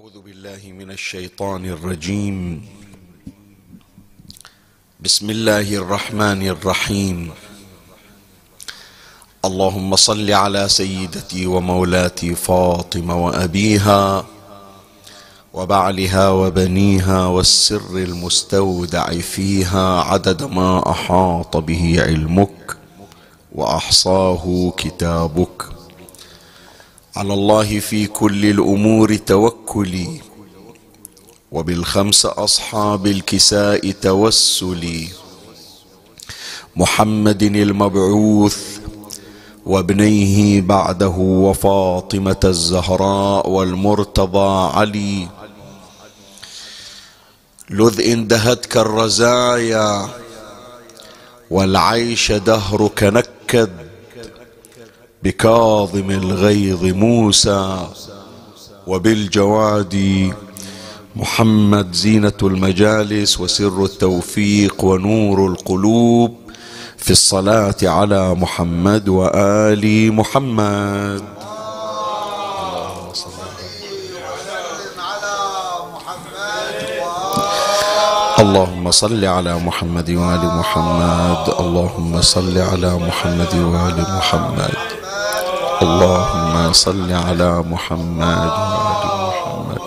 أعوذ بالله من الشيطان الرجيم. بسم الله الرحمن الرحيم. اللهم صل على سيدتي ومولاتي فاطمة وأبيها وبعلها وبنيها والسر المستودع فيها عدد ما أحاط به علمك وأحصاه كتابك. على الله في كل الأمور توكلي وبالخمس أصحاب الكساء توسلي. محمد المبعوث وابنيه بعده وفاطمة الزهراء والمرتضى علي. لذ اندهتك الرزايا والعيش دهرك نكد. بكاظم الغيظ موسى وبالجواد محمد زينة المجالس وسر التوفيق ونور القلوب في الصلاة على محمد وآل محمد. اللهم صل على محمد. وآل محمد. اللهم صل على محمد وآل محمد. اللهم صل على محمد وآل محمد.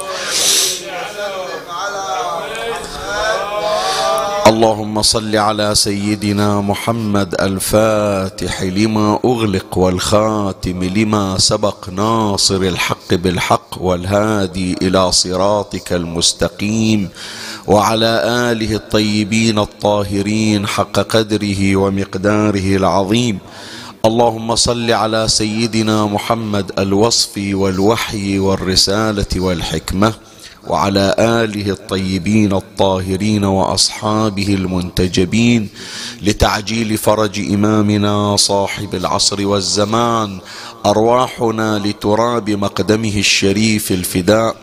اللهم صل على سيدنا محمد الفاتح لما أغلق والخاتم لما سبق ناصر الحق بالحق والهادي إلى صراطك المستقيم وعلى آله الطيبين الطاهرين حق قدره ومقداره العظيم. اللهم صل على سيدنا محمد الوصف والوحي والرسالة والحكمة وعلى آله الطيبين الطاهرين وأصحابه المنتجبين لتعجيل فرج إمامنا صاحب العصر والزمان أرواحنا لتراب مقدمه الشريف الفداء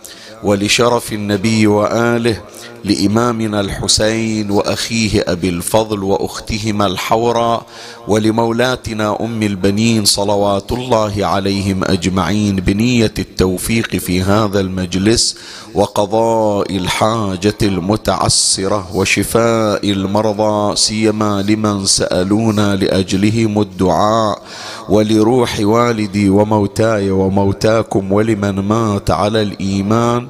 ولشرف النبي وآله لإمامنا الحسين وأخيه أبي الفضل وأختهما الحوراء ولمولاتنا أم البنين صلوات الله عليهم أجمعين بنية التوفيق في هذا المجلس وقضاء الحاجة المتعسرة وشفاء المرضى سيما لمن سألونا لأجلهم الدعاء ولروح والدي وموتاي وموتاكم ولمن مات على الإيمان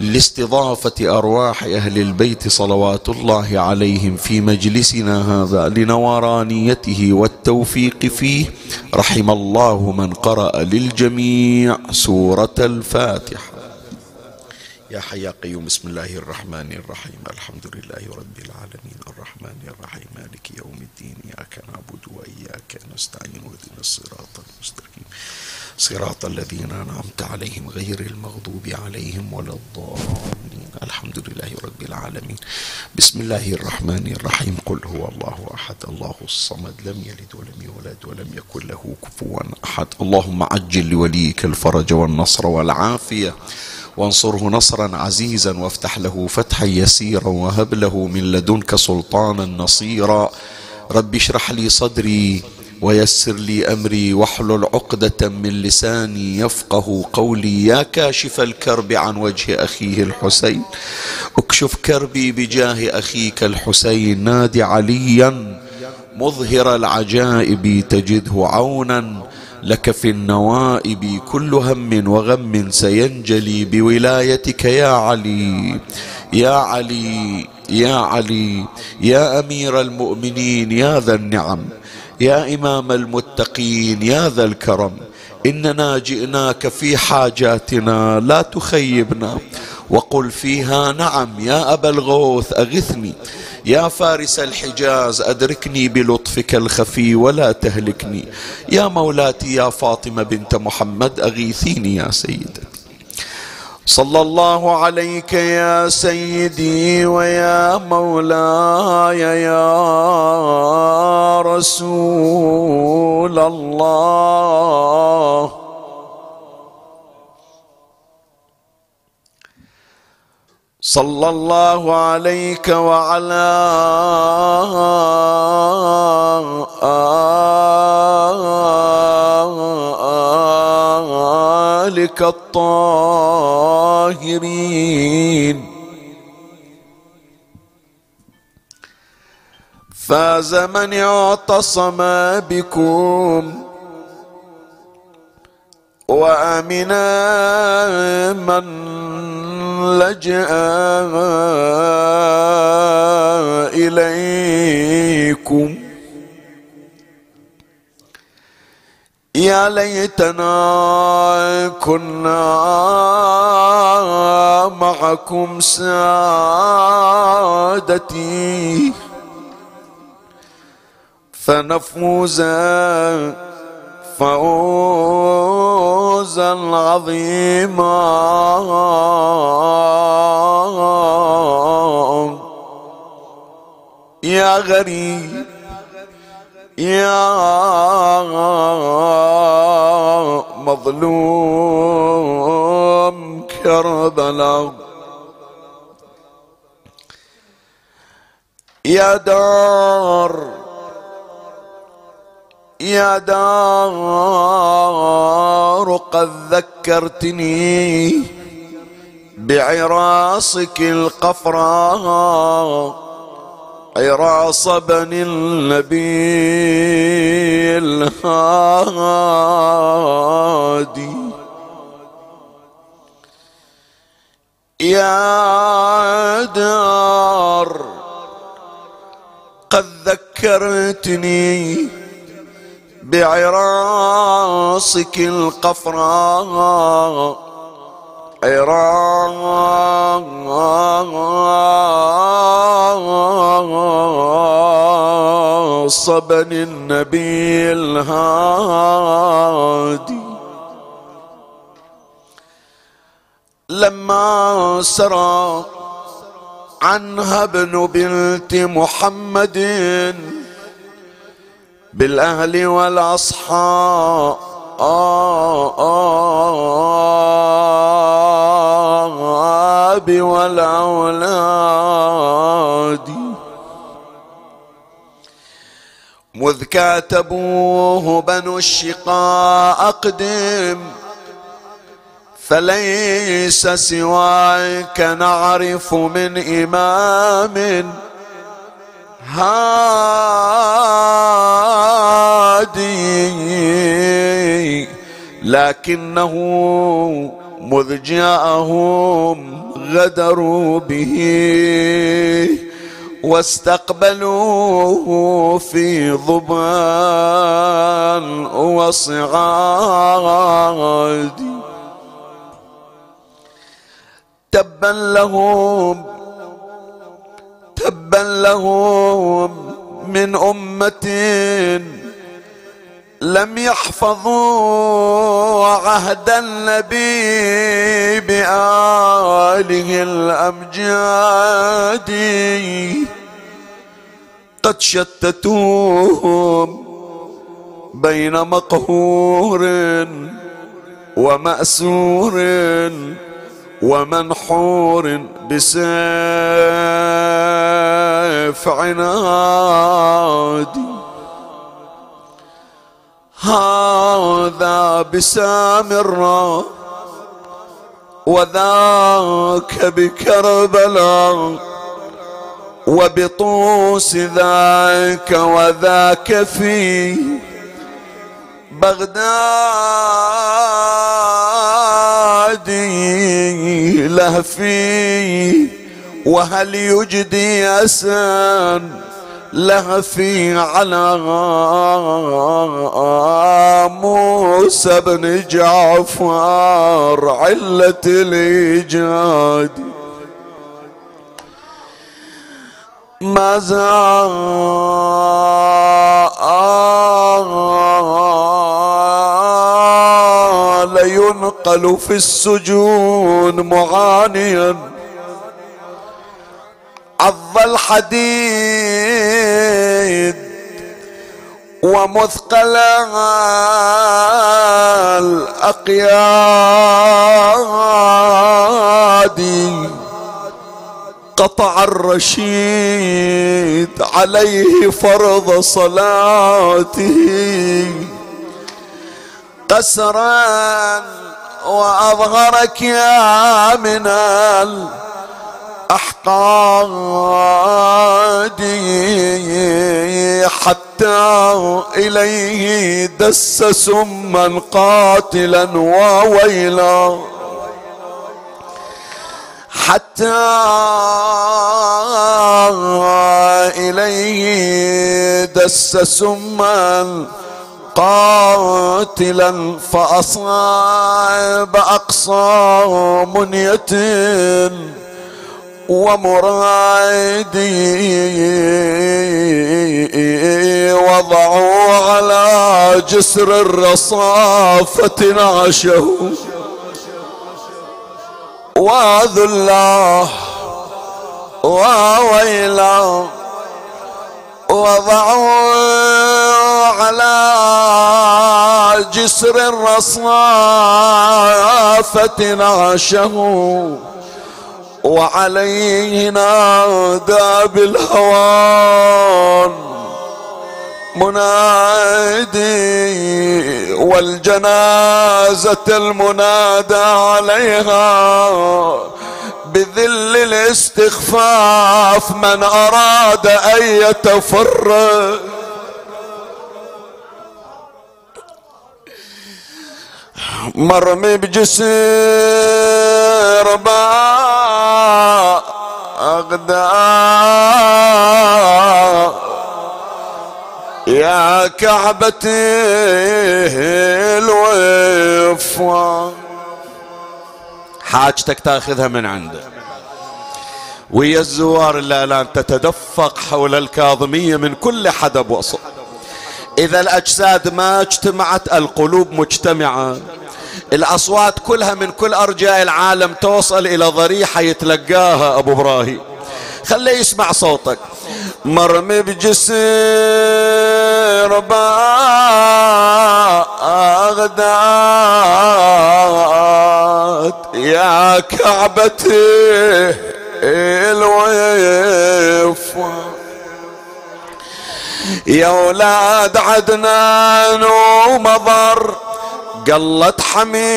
لاستضافة أرواح أهل البيت صلوات الله عليهم في مجلسنا هذا لنورانيته والتوفيق فيه رحم الله من قرأ للجميع سورة الفاتحة. يا حي قيوم بسم الله الرحمن الرحيم. الحمد لله رب العالمين. الرحمن الرحيم. مالك يوم الدين. إياك نعبد وإياك نستعين. واهدنا الصراط المستقيم. صراط الذين أنعمت عليهم غير المغضوب عليهم ولا الضالين. الحمد لله رب العالمين. بسم الله الرحمن الرحيم. قل هو الله أحد. الله الصمد. لم يلد ولم يولد ولم يكن له كفوا أحد. اللهم عجل لوليك الفرج والنصر والعافية. وانصره نصرا عزيزا وافتح له فتحا يسيرا. وهب له من لدنك سلطانا نصيرا. رب اشرح لي صدري ويسر لي أمري واحلل عقدة من لساني يفقه قولي. يا كاشف الكرب عن وجه أخيه الحسين أكشف كربي بجاه أخيك الحسين. نادي عليا مظهر العجائب تجده عونا. لك في النوائب كل هم وغم سينجلي بولايتك يا علي. يا علي يا علي يا أمير المؤمنين يا ذا النعم. يا إمام المتقين يا ذا الكرم إننا جئناك في حاجاتنا لا تخيبنا. وقل فيها نعم يا أبا الغوث أغثني. يا فارس الحجاز أدركني بلطفك الخفي ولا تهلكني. يا مولاتي يا فاطمة بنت محمد أغيثيني يا سيدتي صلى الله عليك يا سيدي ويا مولاي يا رسول الله. صلى الله عليك وعلى آلك الطاهرين الطاهرين. فاز من اعتصم بكم وامنا من لجأ إليكم. يا ليتنا كنا معكم سادتي. فنفوز فوزا عظيما. يا غريب يا مظلوم كربلاء. يا دار يا دار قد ذكرتني بعراصك القفراء. عراص بني النبي الهادي يا دار قد ذكرتني بعراصك القفراء. بني النبي الهادي. لما سرى عنها ابن بنت محمد بالأهل والأصحاب والأولاد. مذ كاتبوه بنو الشقاء أقدم فليس سواك نعرف من إمام. هادي لكنه مذ جاءهم غدروا به واستقبلوه في ضبان وصعاد. تبا لهم تبا لهم من أمة لم يحفظوا عهد النبي بآله الأمجاد. قد شتتوهم بين مقهور ومأسور ومنحور بسيف عنادي هذا بسامرة وذاك بكربلاء وبطوس ذاك وذاك في بغداد لهفي. وهل يجدي لهفي على موسى بن جعفر علة الإيجاد. ما زال ينقل في السجون معانيا. عض الحديد ومثقل الأقياد. قطع الرشيد عليه فرض صلاته. قسرا وأظهرك يا من الأحقاد حتى إليه دس سما قاتلا وويلا. حتى إليه دس سما قاتلا فأصاب أقصى منية. ومرادي وضعوا على جسر الرصافة نعشه. وذله وويله. وضعوا على جسر الرصافة نعشه. وعليه نادى بالهوان. منادي والجنازة المنادى عليها بذل الاستخفاف من أراد أن يتفرق مرمي بجسر أغدى يا كعبتي الوفا. حاجتك تاخذها من عنده ويا الزوار اللي الان تتدفق حول الكاظمية من كل حدب وصف إذا الأجساد ما اجتمعت القلوب مجتمعة. الأصوات كلها من كل أرجاء العالم توصل إلى ضريحة يتلقاها أبو إبراهيم. خليه يسمع صوتك. مرمي بجسر بغداد. يا كعبتي الويفه يا ولاد عدنان ومضر. قلت حمياتكم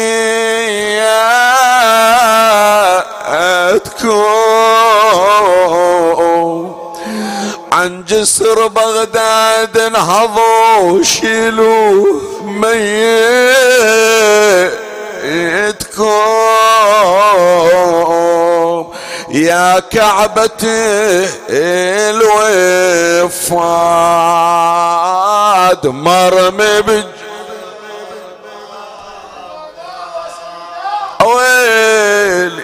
عن جسر بغداد انهضوا شيلوا ميتكم. يا كعبة الوفاد مرمي بج ويلي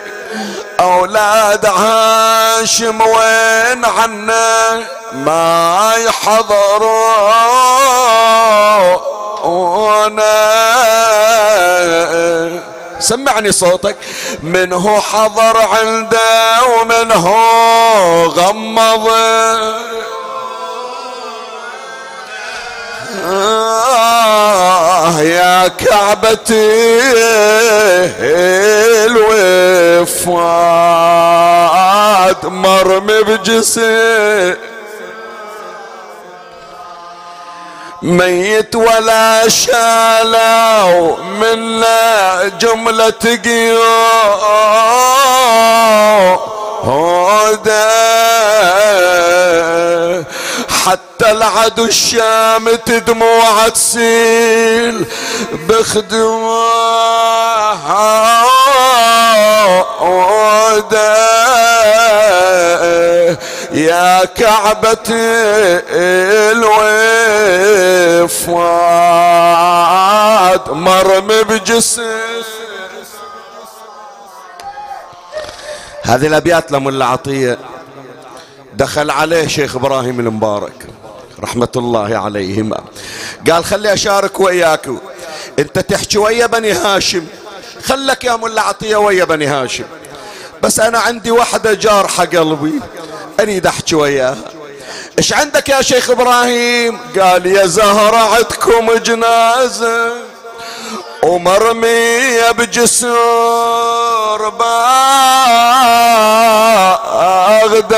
أولاد هاشم وين عنا؟ ما يحضرون سمعني صوتك. منه حضر عنده ومنه غمض. آه. يا كعبتي الوفاد مرمي بجسد ميت ولا شالوا منا جملة هودا حتى العدو الشام دموع تسيل بخدوها يا كعبة الوفاد مرمي بجسم هذه الأبيات لملا عطيه دخل عليه شيخ إبراهيم المبارك رحمة الله عليهما. قال خلي أشارك وياك. أنت تحكي ويا بني هاشم. خلك يا ملا عطية ويا بني هاشم. بس أنا عندي وحدة جارحة قلبي. أريد أحكي وياها. إيش عندك يا شيخ إبراهيم؟ قال يا زهرة عندكم جنازة. ومرمية بجسور باغداد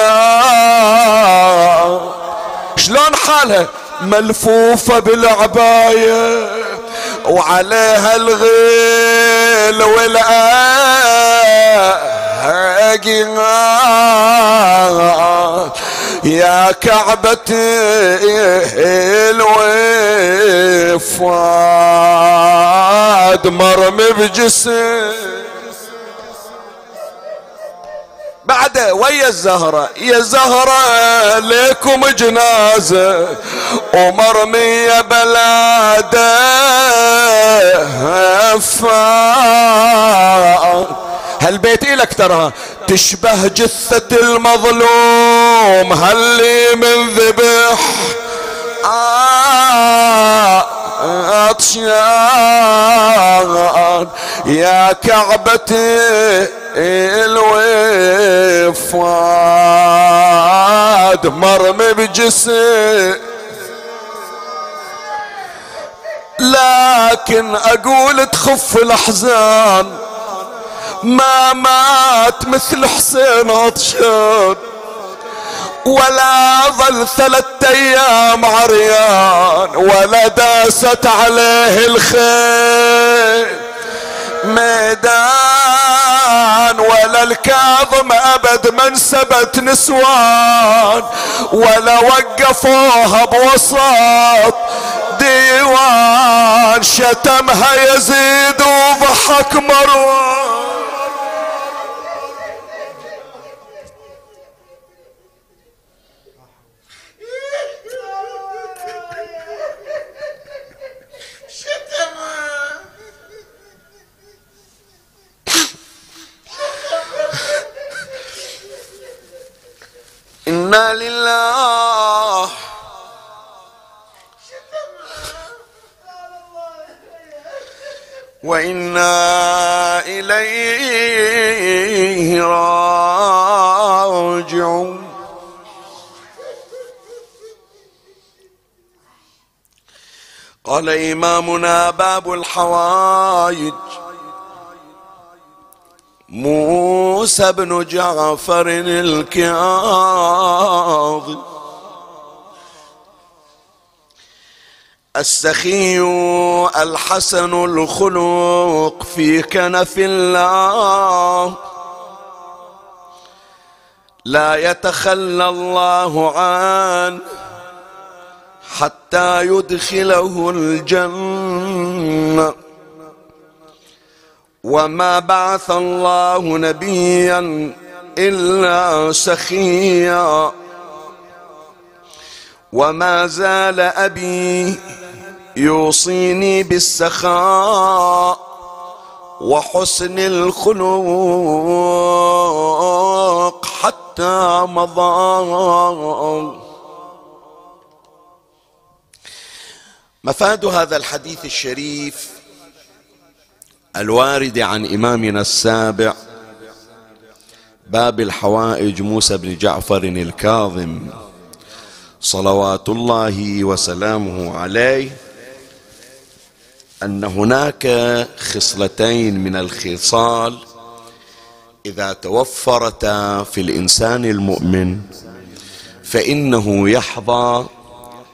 شلون حالها ملفوفة بالعباية وعليها الغير الولاء يا كعبة الوفاد مرمي بجسم. بعده ويا الزهرة يا زهرة ليكم جنازة ومرمية بلاده هالبيت إلك ترى تشبه جثة المظلوم هاللي من ذبح؟ آه. عطشان يا كعبتي الوفاد مرمي بجسم لكن أقول تخف الأحزان ما مات مثل حسين عطشان ولا ظل ثلاثة أيام عريان ولا داست عليه الخيل. ميدان ولا الكاظم أبد من سبت نسوان ولا وقفوها بوسط ديوان. شتمها يزيد وضحك مروان. إنا لله. وإنا إليه راجعون. قال إمامنا باب الحوائج. موسى بن جعفر الكاظم. السخي الحسن الخلق في كنف الله. لا يتخلى الله عنه حتى يدخله الجنة. وما بعث الله نبيا الا سخيا وما زال ابي يوصيني بالسخاء وحسن الخلق حتى مضى مفاد هذا الحديث الشريف الوارد عن إمامنا السابع باب الحوائج موسى بن جعفر الكاظم. صلوات الله وسلامه عليه. أن هناك خصلتين من الخصال إذا توفرتا في الإنسان المؤمن فإنه يحظى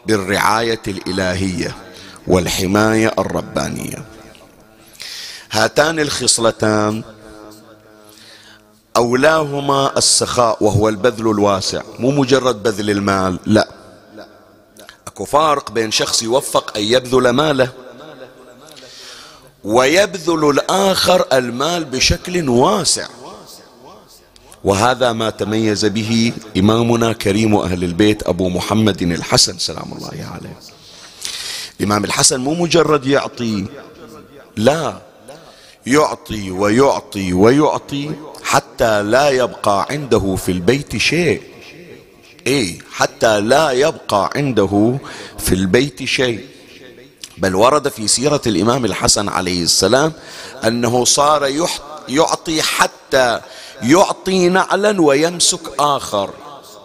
بالرعاية الإلهية والحماية الربانية. هاتان الخصلتان. أولاهما السخاء وهو البذل الواسع مو مجرد بذل المال لا. أكو فارق بين شخص يوفق أن يبذل ماله ويبذل الآخر المال بشكل واسع. وهذا ما تميز به إمامنا كريم أهل البيت أبو محمد الحسن سلام الله عليه. الإمام الحسن مو مجرد يعطي لا. يعطي ويعطي ويعطي حتى لا يبقى عنده في البيت شيء. اي حتى لا يبقى عنده في البيت شيء. بل ورد في سيرة الإمام الحسن عليه السلام أنه صار يعطي حتى يعطي نعلا ويمسك آخر.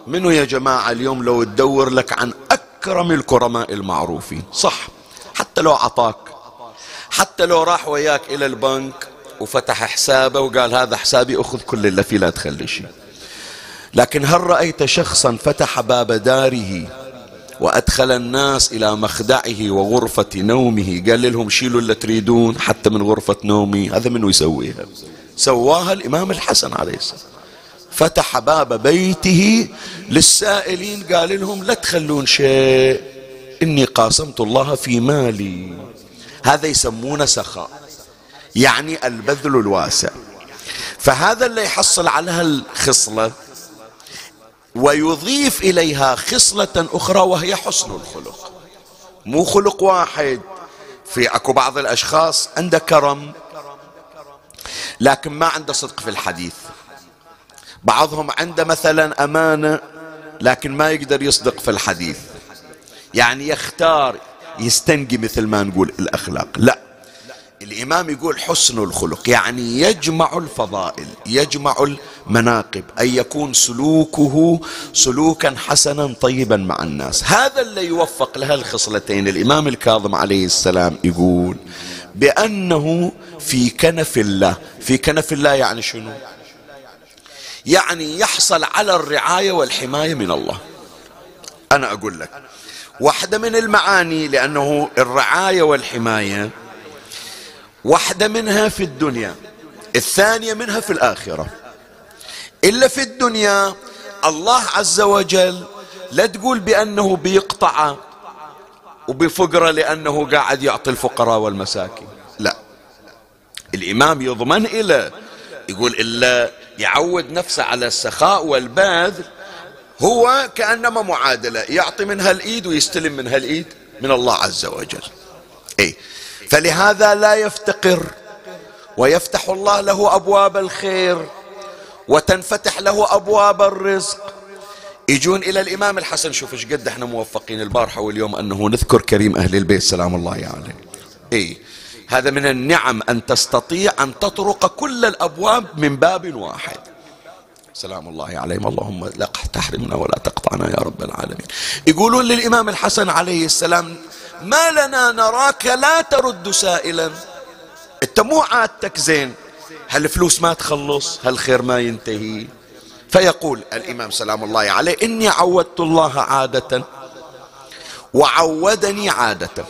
منه يا جماعة اليوم لو تدور لك عن أكرم الكرماء المعروفين؟ صح. حتى لو عطاك حتى لو راح وياك إلى البنك وفتح حسابه وقال هذا حسابي أخذ كل اللي فيه لا تخلي شيء. لكن هل رأيت شخصا فتح باب داره وأدخل الناس إلى مخدعه وغرفة نومه؟ قال لهم شيلوا اللي تريدون حتى من غرفة نومي هذا منو يسويها؟ سواها الإمام الحسن عليه السلام. فتح باب بيته للسائلين قال لهم لا تخلون شيء إني قاسمت الله في مالي. هذا يسمونه سخاء يعني البذل الواسع. فهذا اللي يحصل على هالخصلة ويضيف إليها خصلة أخرى وهي حسن الخلق. مو خلق واحد في أكو بعض الأشخاص عنده كرم لكن ما عنده صدق في الحديث. بعضهم عنده مثلا أمانة لكن ما يقدر يصدق في الحديث. يعني يختار يستنقي مثل ما نقول الأخلاق. لا. الإمام يقول حسن الخلق يعني يجمع الفضائل يجمع المناقب أن يكون سلوكه سلوكا حسنا طيبا مع الناس. هذا اللي يوفق لها الخصلتين. الإمام الكاظم عليه السلام يقول بأنه في كنف الله. في كنف الله يعني شنو؟ يعني يحصل على الرعاية والحماية من الله. أنا أقول لك واحدة من المعاني لأنه الرعاية والحماية واحدة منها في الدنيا الثانية منها في الآخرة. إلا في الدنيا الله عز وجل لا تقول بأنه بيقطع وبفقرة لأنه قاعد يعطي الفقراء والمساكين. لا. الإمام يضمن إلى يقول إلا يعود نفسه على السخاء والبذل هو كأنما معادلة يعطي منها الإيد ويستلم منها الإيد من الله عز وجل. إيه. فلهذا لا يفتقر ويفتح الله له أبواب الخير وتنفتح له أبواب الرزق. يجون إلى الإمام الحسن شوف إيش قد إحنا موفقين البارحة واليوم أنه نذكر كريم أهل البيت سلام الله عليه. يعني. اي هذا من النعم أن تستطيع أن تطرق كل الأبواب من باب واحد. سلام الله عليهم. اللهم لا تحرمنا ولا تقطعنا يا رب العالمين. يقولون للإمام الحسن عليه السلام ما لنا نراك لا ترد سائلا. أنت مو عادتك زين. هالفلوس ما تخلص؟ هالخير ما ينتهي؟ فيقول الإمام سلام الله عليه إني عودت الله عادة وعودني عادة.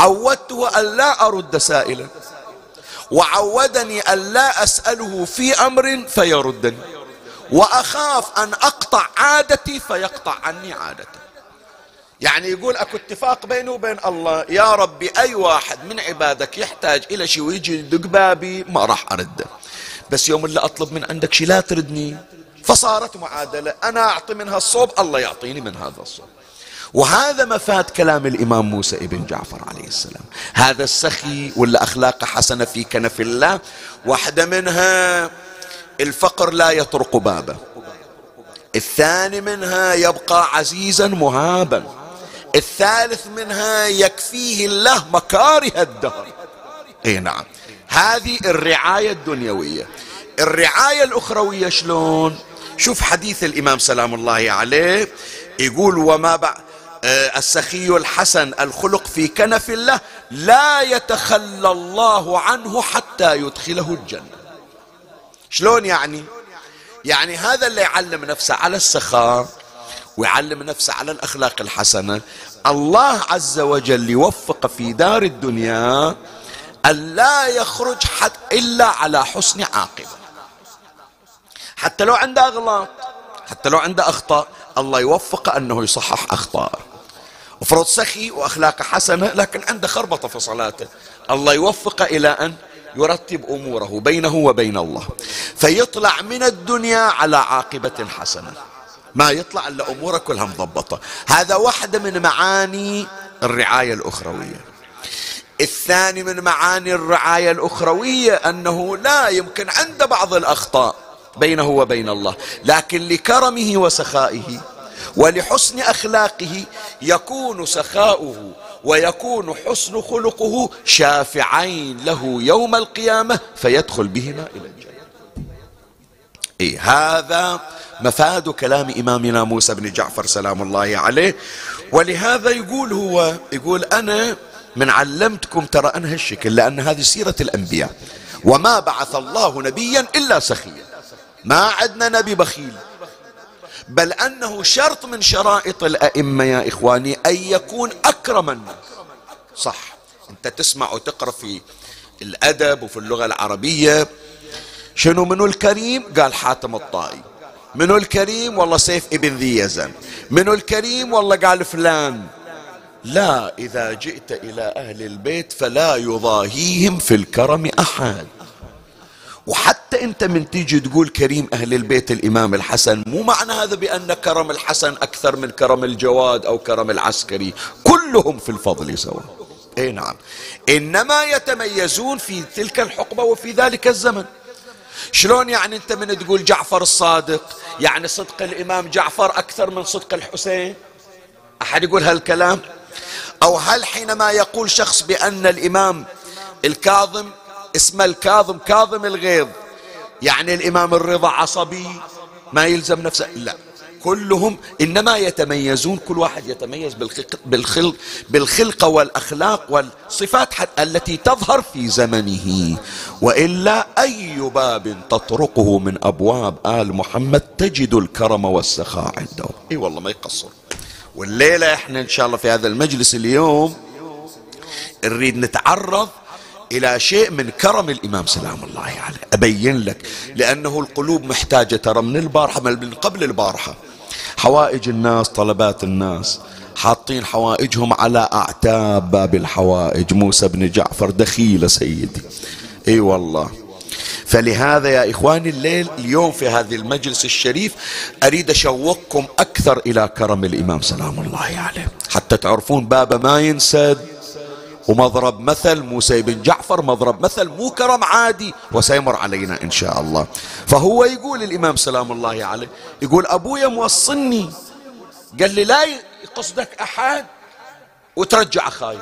عودته أن لا أرد سائلا. وعودني أن لا أسأله في أمر فيردني وأخاف أن أقطع عادتي فيقطع عني عادته يعني يقول أكو اتفاق بيني وبين الله يا ربي أي واحد من عبادك يحتاج إلى شيء ويجي يدق بابي ما راح أرده. بس يوم اللي أطلب من عندك شيء لا تردني. فصارت معادلة أنا أعطي منها الصوب الله يعطيني من هذا الصوب. وهذا مفاد كلام الإمام موسى ابن جعفر عليه السلام. هذا السخي ولا اخلاقه حسنة في كنف الله. واحدة منها الفقر لا يطرق بابه الثاني منها يبقى عزيزا مهابا. الثالث منها يكفيه الله مكاره الدهر. اي نعم. هذه الرعاية الدنيوية. الرعاية الأخروية شلون؟ شوف حديث الإمام سلام الله عليه. يقول وما بعد السخي الحسن الخلق في كنف الله لا يتخلى الله عنه حتى يدخله الجنة. شلون يعني؟ يعني هذا اللي يعلم نفسه على السخاء ويعلم نفسه على الأخلاق الحسنة. الله عز وجل يوفق في دار الدنيا أن لا يخرج حد إلا على حسن عاقبة. حتى لو عنده أغلاط حتى لو عنده أخطاء الله يوفق أنه يصحح أخطاءه. وفرض سخي وأخلاقه حسنة لكن عنده خربطة في صلاته. الله يوفق إلى أن يرتب أموره بينه وبين الله. فيطلع من الدنيا على عاقبة حسنة. ما يطلع إلا أموره كلها مضبطة. هذا واحدة من معاني الرعاية الأخروية. الثاني من معاني الرعاية الأخروية أنه لا يمكن عند بعض الأخطاء بينه وبين الله لكن لكرمه وسخائه ولحسن أخلاقه يكون سخاؤه ويكون حسن خلقه شافعين له يوم القيامة فيدخل بهما إلى الجنة. إيه هذا مفاد كلام إمامنا موسى بن جعفر سلام الله عليه. ولهذا يقول هو يقول أنا من علمتكم ترى أنا هالشكل لأن هذه سيرة الأنبياء. وما بعث الله نبيا إلا سخيا. ما عندنا نبي بخيل. بل أنه شرط من شرائط الأئمة يا إخواني أن يكون أكرم الناس. صح. أنت تسمع وتقرأ في الأدب وفي اللغة العربية. شنو منو الكريم؟ قال حاتم الطائي. منو الكريم؟ والله سيف ابن ذي يزن منو الكريم؟ والله قال فلان. لا إذا جئت إلى أهل البيت فلا يضاهيهم في الكرم أحد. وحتى أنت من تيجي تقول كريم أهل البيت الإمام الحسن مو معنى هذا بأن كرم الحسن أكثر من كرم الجواد أو كرم العسكري. كلهم في الفضل سواء اي نعم. إنما يتميزون في تلك الحقبة وفي ذلك الزمن. شلون يعني أنت من تقول جعفر الصادق؟ يعني صدق الإمام جعفر أكثر من صدق الحسين؟ أحد يقول هالكلام؟ أو هل حينما يقول شخص بأن الإمام الكاظم اسمه الكاظم كاظم الغيظ. يعني الإمام الرضا عصبي ما يلزم نفسه؟ لا. كلهم إنما يتميزون كل واحد يتميز بالخلق بالخلق بالخلقه والأخلاق والصفات التي تظهر في زمنه. وإلا أي باب تطرقه من أبواب آل محمد تجد الكرم والسخاء عنده. إي والله ما يقصر. والليلة إحنا إن شاء الله في هذا المجلس اليوم نريد نتعرض إلى شيء من كرم الإمام سلام الله عليه. أبين لك لأنه القلوب محتاجة ترى من البارحة من قبل البارحة. حوائج الناس طلبات الناس حاطين حوائجهم على أعتاب باب الحوائج. موسى بن جعفر دخيل سيدي. إي والله. فلهذا يا إخواني الليل اليوم في هذا المجلس الشريف أريد أشوقكم أكثر إلى كرم الإمام سلام الله عليه. حتى تعرفون باب ما ينسد ومضرب مثل موسى بن جعفر مضرب مثل مو كرم عادي وسيمر علينا إن شاء الله. فهو يقول الإمام سلام الله عليه يقول أبويا موصلني قال لي لا يقصدك أحد وترجع خايف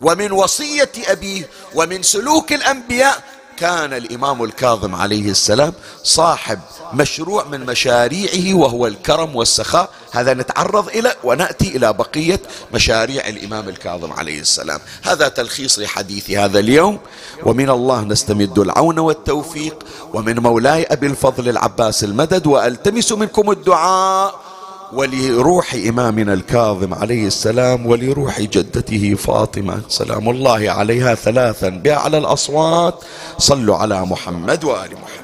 ومن وصية أبيه ومن سلوك الأنبياء كان الإمام الكاظم عليه السلام صاحب مشروع من مشاريعه وهو الكرم والسخاء. هذا نتعرض إلى ونأتي إلى بقية مشاريع الإمام الكاظم عليه السلام. هذا تلخيص لحديث هذا اليوم. ومن الله نستمد العون والتوفيق. ومن مولاي أبي الفضل العباس المدد. وألتمس منكم الدعاء. ولروح إمامنا الكاظم عليه السلام ولروح جدته فاطمة. سلام الله عليها ثلاثا. بأعلى الأصوات صلوا على محمد وآل محمد.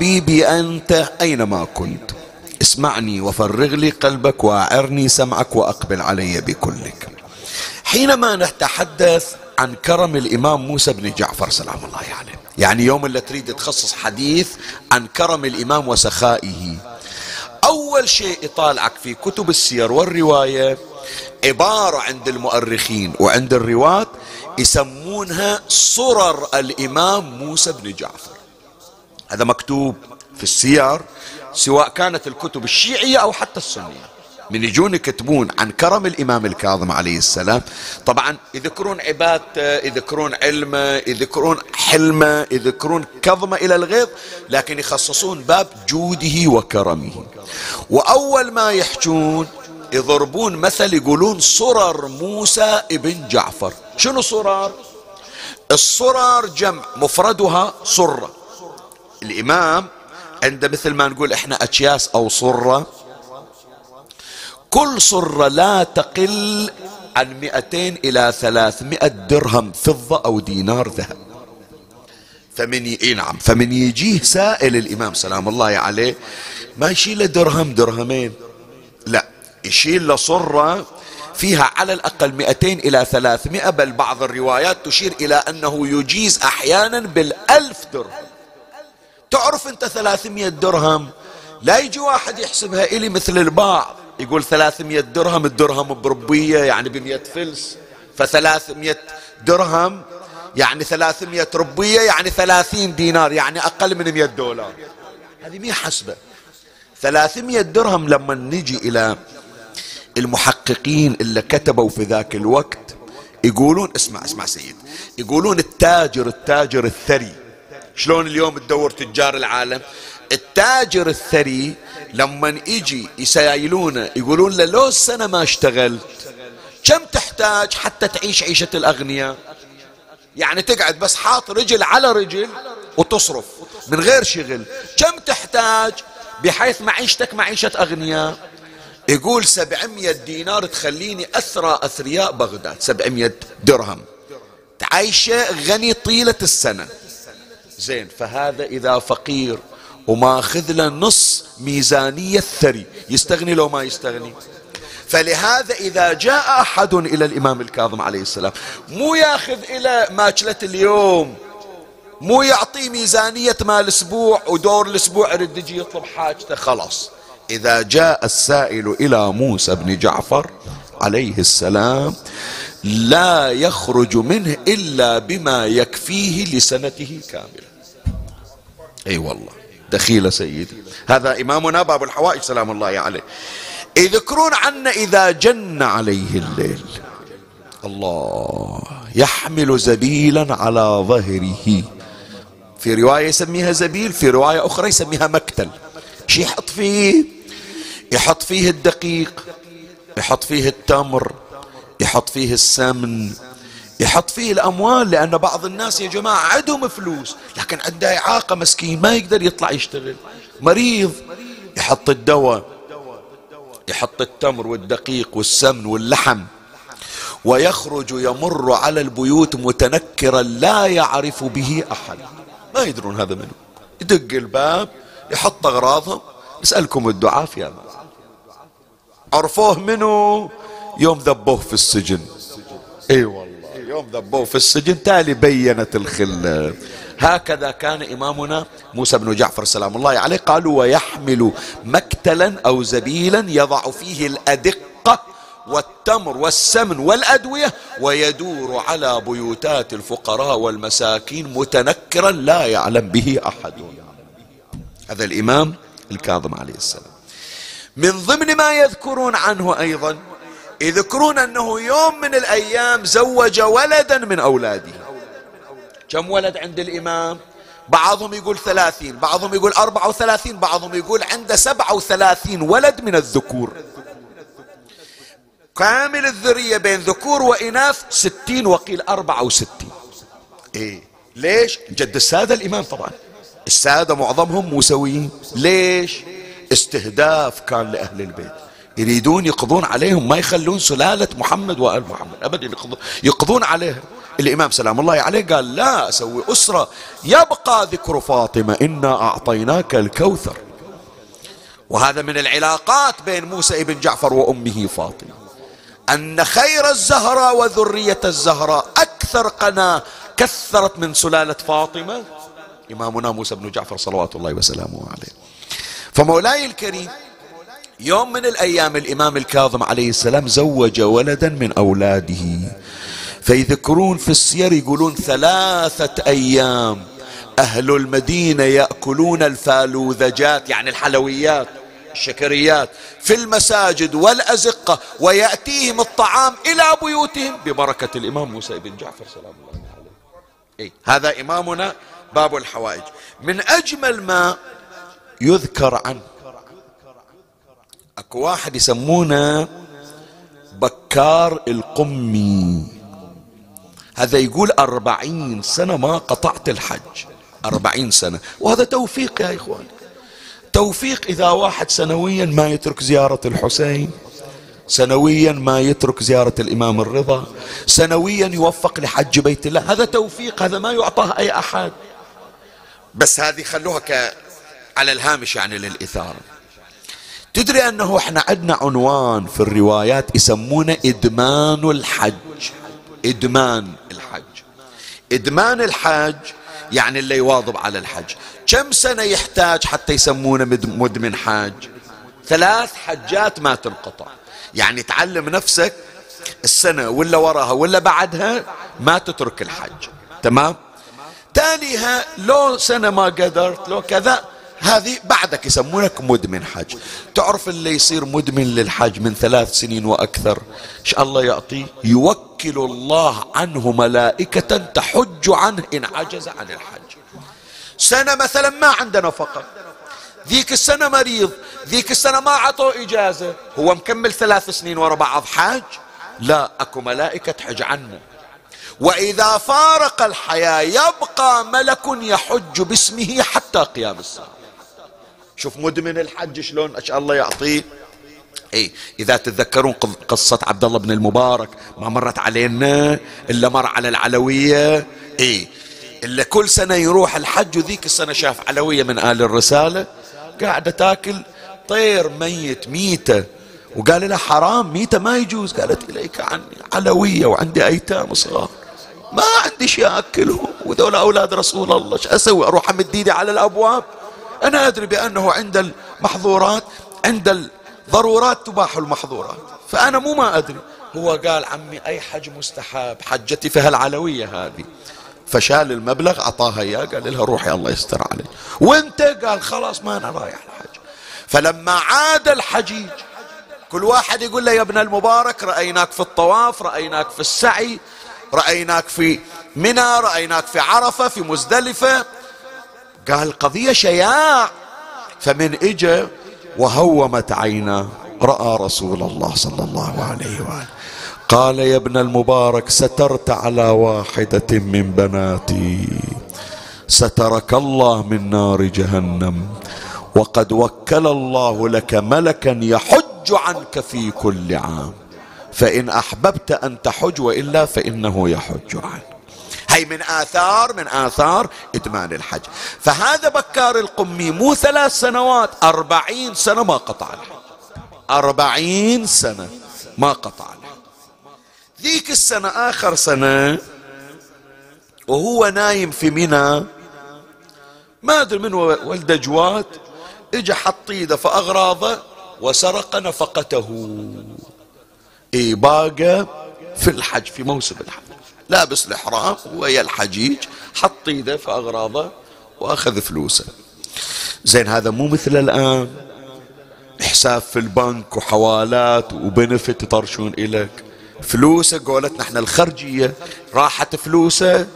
حبيبي أنت أينما كنت؟ اسمعني وفرغ لي قلبك وأعرني سمعك وأقبل علي بكلك. حينما نتحدث عن كرم الإمام موسى بن جعفر سلام الله عليه. يعني, يوم اللي تريد تخصص حديث عن كرم الإمام وسخائه أول شيء يطالعك في كتب السير والرواية عبارة عند المؤرخين وعند الرواة يسمونها صرر الإمام موسى بن جعفر. هذا مكتوب في السير سواء كانت الكتب الشيعية أو حتى السنية. من يجون يكتبون عن كرم الإمام الكاظم عليه السلام. طبعا يذكرون عبادته يذكرون علمه يذكرون حلمة يذكرون كظمة إلى الغيظ لكن يخصصون باب جوده وكرمه. وأول ما يحجون يضربون مثل يقولون صرر موسى ابن جعفر. شنو صرر الصرر جمع مفردها صرة الإمام عنده مثل ما نقول إحنا أكياس أو صرة كل صرة لا تقل عن مئتين إلى ثلاثمائة درهم فضة أو دينار ذهب. فمن ي... نعم. فمن يجيه سائل الإمام سلام الله عليه ما يشيل درهم درهمين؟ لا. يشيل له صرة فيها على الأقل 200 إلى 300 بل بعض الروايات تشير إلى أنه يجيز أحيانا بالألف درهم. تعرف أنت 300 درهم؟ لا يجي واحد يحسبها إلي مثل البعض يقول 300 درهم الدرهم بربية يعني بمئة فلس. ف300 درهم يعني 300 ربية يعني 30 دينار يعني أقل من 100 دولار. هذه مي حسبة. 300 درهم لما نجي إلى المحققين اللي كتبوا في ذاك الوقت يقولون اسمع اسمع سيد يقولون التاجر التاجر الثري. شلون اليوم تدور تجار العالم؟ التاجر الثري لما يجي يسايلونه يقولون له لو السنة ما اشتغلت كم تحتاج حتى تعيش عيشة الأغنياء؟ يعني تقعد بس حاط رجل على رجل وتصرف من غير شغل. كم تحتاج بحيث معيشتك معيشة أغنياء؟ يقول سبعمية دينار تخليني أثرى أثرياء بغداد سبعمية درهم. تعيشه غني طيلة السنة. زين فهذا إذا فقير وماخذ له نص ميزانية الثري يستغني لو ما يستغني. فلهذا إذا جاء أحد إلى الإمام الكاظم عليه السلام مو ياخذ إلى ماكلة اليوم مو يعطيه ميزانية مال الأسبوع ودور الأسبوع يرد يجي يطلب حاجته خلاص. إذا جاء السائل إلى موسى بن جعفر عليه السلام لا يخرج منه إلا بما يكفيه لسنته كاملة. أيوة والله. دخيل سيدي. هذا إمامنا باب الحوائج سلام الله عليه. يذكرون عنا إذا جن عليه الليل الله يحمل زبيلا على ظهره. في رواية يسميها زبيل في رواية أخرى يسميها مكتل. شي يحط فيه؟ يحط فيه الدقيق يحط فيه التمر يحط فيه السمن يحط فيه الأموال لأن بعض الناس يا جماعة عندهم فلوس لكن عنده إعاقة مسكين ما يقدر يطلع يشتغل مريض يحط الدواء يحط التمر والدقيق والسمن واللحم ويخرج يمر على البيوت متنكرا لا يعرف به أحد. ما يدرون هذا منه. يدق الباب يحط أغراضهم. نسألكم الدعاء في أمان عرفوه منه يوم ذبوه في السجن. اي أيوة والله. يوم ذبوه في السجن تالي بينت الخلة. هكذا كان إمامنا موسى بن جعفر سلام الله عليه. قالوا ويحمل مكتلا أو زبيلا يضع فيه الأدقة والتمر والسمن والأدوية ويدور على بيوتات الفقراء والمساكين متنكرا لا يعلم به أحد. هذا الإمام الكاظم عليه السلام. من ضمن ما يذكرون عنه أيضا يذكرون أنه يوم من الأيام زوج ولدا من أولاده. كم ولد عند الإمام؟ بعضهم يقول ثلاثين بعضهم يقول أربعة وثلاثين بعضهم يقول عنده سبعة وثلاثين ولد من الذكور. كامل الذرية بين ذكور وإناث ستين وقيل أربعة وستين. إيه. ليش؟ جد السادة الإمام طبعا. السادة معظمهم موسويين. ليش؟ استهداف كان لأهل البيت. يريدون يقضون عليهم ما يخلون سلالة محمد وآل محمد. أبدا يقضون عليها الإمام سلام الله عليه قال لا أسوي أسرة. يبقى ذكر فاطمة. إنا أعطيناك الكوثر. وهذا من العلاقات بين موسى ابن جعفر وأمه فاطمة. أن خير الزهراء وذرية الزهراء أكثر قناة كثرت من سلالة فاطمة. إمامنا موسى بن جعفر صلوات الله وسلامه عليه. فمولاي الكريم يوم من الأيام الإمام الكاظم عليه السلام زوج ولدا من أولاده فيذكرون في السير يقولون ثلاثة أيام أهل المدينة يأكلون الفالوذجات يعني الحلويات الشكريات في المساجد والأزقة ويأتيهم الطعام إلى بيوتهم ببركة الإمام موسى بن جعفر سلام الله عليه إيه؟ هذا إمامنا باب الحوائج من أجمل ما يذكر عنه اكو واحد يسمونه بكار القمي. هذا يقول أربعين سنة ما قطعت الحج. أربعين سنة. وهذا توفيق يا إخوان. توفيق إذا واحد سنويا ما يترك زيارة الحسين سنويا ما يترك زيارة الإمام الرضا سنويا يوفق لحج بيت الله. هذا توفيق هذا ما يعطاه أي أحد. بس هذه خلوها ك... على الهامش يعني للإثارة. تدري أنه إحنا عندنا عنوان في الروايات يسمونه إدمان الحج. إدمان الحج. إدمان الحج يعني اللي يواظب على الحج. كم سنة يحتاج حتى يسمونه مدمن حاج؟ ثلاث حجات ما تنقطع. يعني تعلم نفسك السنة ولا وراها ولا بعدها ما تترك الحج. تمام؟ تاليها لو سنة ما قدرت لو كذا هذه بعدك يسمونك مدمن حج تعرف اللي يصير مدمن للحج من ثلاث سنين وأكثر؟ إيش الله يعطيه؟ يوكل الله عنه ملائكة تحج عنه إن عجز عن الحج سنة مثلا ما عنده نفقة ذيك السنة مريض ذيك السنة ما عطوا إجازة. هو مكمل ثلاث سنين ورا بعض حاج؟ لا أكو ملائكة تحج عنه. وإذا فارق الحياة يبقى ملك يحج باسمه حتى قيام الساعة. شوف مدمن الحج شلون أشاء الله يعطيه. اي إذا تتذكرون قصة عبد الله بن المبارك ما مرت علينا إلا مر على العلوية. اي إلا كل سنة يروح الحج وذيك السنة شاف علوية من آل الرسالة قاعدة تاكل طير ميت ميتة. وقال لها حرام ميتة ما يجوز. قالت إليك عني علوية وعندي أيتام صغار. ما عندي شيء أكلهم وذول أولاد رسول الله إيش أسوي؟ أروح أمد إيدي على الأبواب. أنا أدري بأنه عند المحظورات عند الضرورات تباح المحظورات. فأنا مو ما أدري. هو قال عمي أي حج مستحب حجتي في هالعلوية هذه. فشال المبلغ أعطاها إياه قال لها روحي الله يستر عليك. وانت؟ قال خلاص ما أنا رايح الحج. فلما عاد الحجيج كل واحد يقول له يا ابن المبارك رأيناك في الطواف رأيناك في السعي رأيناك في منى رأيناك في عرفة في مزدلفة. قال القضية شياع. فمن اجى وهومت عيناه رأى رسول الله صلى الله عليه وآله. قال يا ابن المبارك سترت على واحدة من بناتي. سترك الله من نار جهنم. وقد وكل الله لك ملكا يحج عنك في كل عام. فإن أحببت أن تحج وإلا فإنه يحج عنك. هي من آثار من آثار إدمان الحج. فهذا بكار القمي مو ثلاث سنوات أربعين سنة ما قطع الحج أربعين سنة ما قطع الحج ذيك السنة آخر سنة وهو نايم في منى. ما أدري من ولد جواد. اجى حط إيده في أغراضه وسرق نفقته. إيه باقى في الحج في موسم الحج. لابس الإحرام ويا الحجيج حط إيده في أغراضه وأخذ فلوسه. زين هذا مو مثل الآن. حساب في البنك وحوالات وبنفت يطرشون إليك. فلوسه قولتنا إحنا الخرجية راحت فلوسه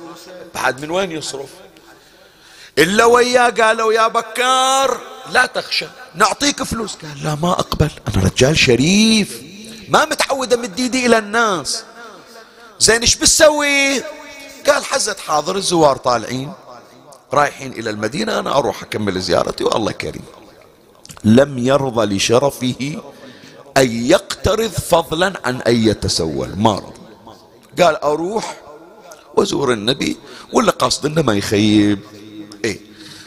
بعد من وين يصرف؟ إلا وياه قالوا يا بكار لا تخشى نعطيك فلوس. قال لا ما أقبل أنا رجال شريف ما متعود أمد إيدي إلى الناس. زين إيش بتسوي؟ قال حزت حاضر الزوار طالعين رايحين إلى المدينة أنا أروح أكمل زيارتي والله كريم. لم يرضى لشرفه أن يقترض فضلا عن أن يتسول ما رضى. قال أروح وزور النبي ولا قصد إنه ما يخيب. إيه.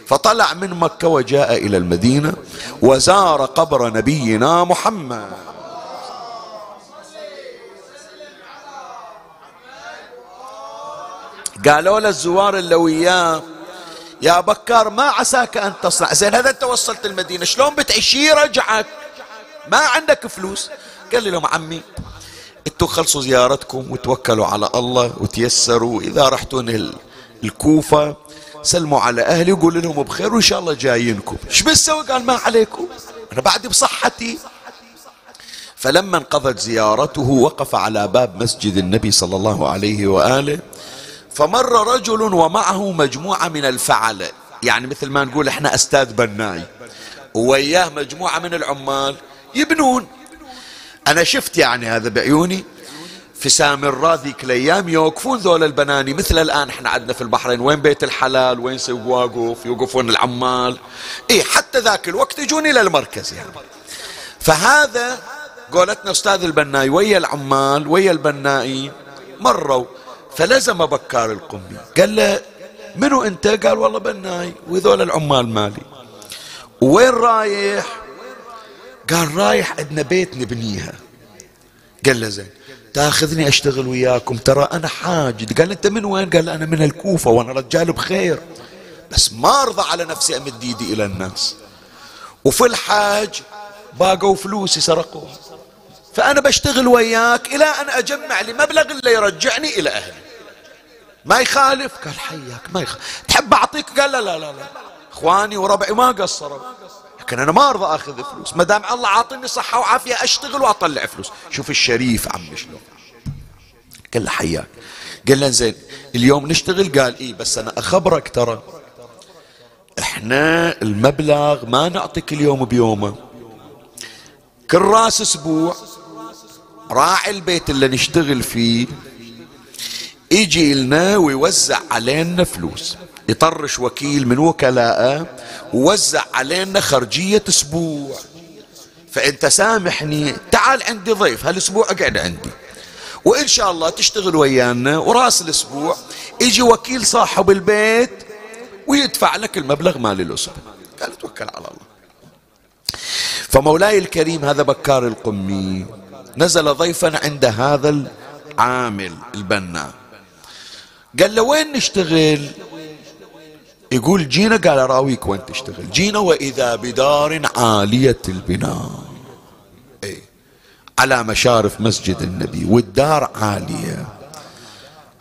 فطلع من مكة وجاء إلى المدينة وزار قبر نبينا محمد. قالوا له الزوار اللي وياه يا بكار ما عساك أن تصنع. زين هذا أنت وصلت المدينة شلون بتعيشي؟ رجعك. ما عندك فلوس. قال لهم عمي أنتوا خلصوا زيارتكم وتوكلوا على الله وتيسروا اذا رحتوا الكوفة سلموا على أهلي وقولوا لهم بخير وإن شاء الله جايينكم. إيش بتسوي؟ قال ما عليكم أنا بعد بصحتي. فلما انقضت زيارته وقف على باب مسجد النبي صلى الله عليه وآله فمر رجل ومعه مجموعة من الفعله يعني مثل ما نقول إحنا أستاذ بناي. وياه مجموعة من العمال يبنون. أنا شفت يعني هذا بعيوني. في سامراء ذيك الأيام يوقفون ذول البناني. مثل الآن إحنا عندنا في البحرين. وين بيت الحلال؟ وين سوق واقف يوقفون العمال. إيه حتى ذاك الوقت يجون إلى المركز يعني. فهذا قولتنا أستاذ البناي ويا العمال ويا البنائين مروا. فلزم بكار القمي قال له منو أنت؟ قال والله بناي وذول العمال مالي. وين رايح؟ قال رايح عندنا بيت نبنيها. قال له زين تاخذني أشتغل وياكم. ترى أنا حاجد. قال أنت من وين؟ قال أنا من الكوفة وأنا رجال بخير. بس ما أرضى على نفسي أمد ايدي إلى الناس. وفي الحاج باقوا فلوسي سرقوها. فأنا بشتغل وياك إلى أن أجمع لي مبلغ اللي يرجعني إلى أهلي. ما يخالف؟ قال حياك ما يخالف تحب أعطيك؟ قال لا لا لا, لا. إخواني وربعي ما قصروا. لكن أنا ما أرضى أخذ فلوس. ما دام الله عاطيني صحة وعافية أشتغل وأطلع فلوس. شوف الشريف عمي شلون. قال له حياك. قال له زين اليوم نشتغل؟ قال إيه بس أنا أخبرك ترى. إحنا المبلغ ما نعطيك اليوم بيومه. كل راس أسبوع راعي البيت اللي نشتغل فيه يجي لنا ويوزع علينا فلوس. يطرش وكيل من وكلائه ووزع علينا خرجية أسبوع. فأنت سامحني تعال عندي ضيف هالأسبوع أقعد عندي. وإن شاء الله تشتغل ويانا وراس الأسبوع يجي وكيل صاحب البيت ويدفع لك المبلغ مال الأسبوع قال توكل على الله. فمولاي الكريم هذا بكار القمي نزل ضيفا عند هذا العامل البناء قال له وين نشتغل؟ يقول جينا قال أراويك وين تشتغل؟ جينا وإذا بدار عالية البناء. اي على مشارف مسجد النبي والدار عالية.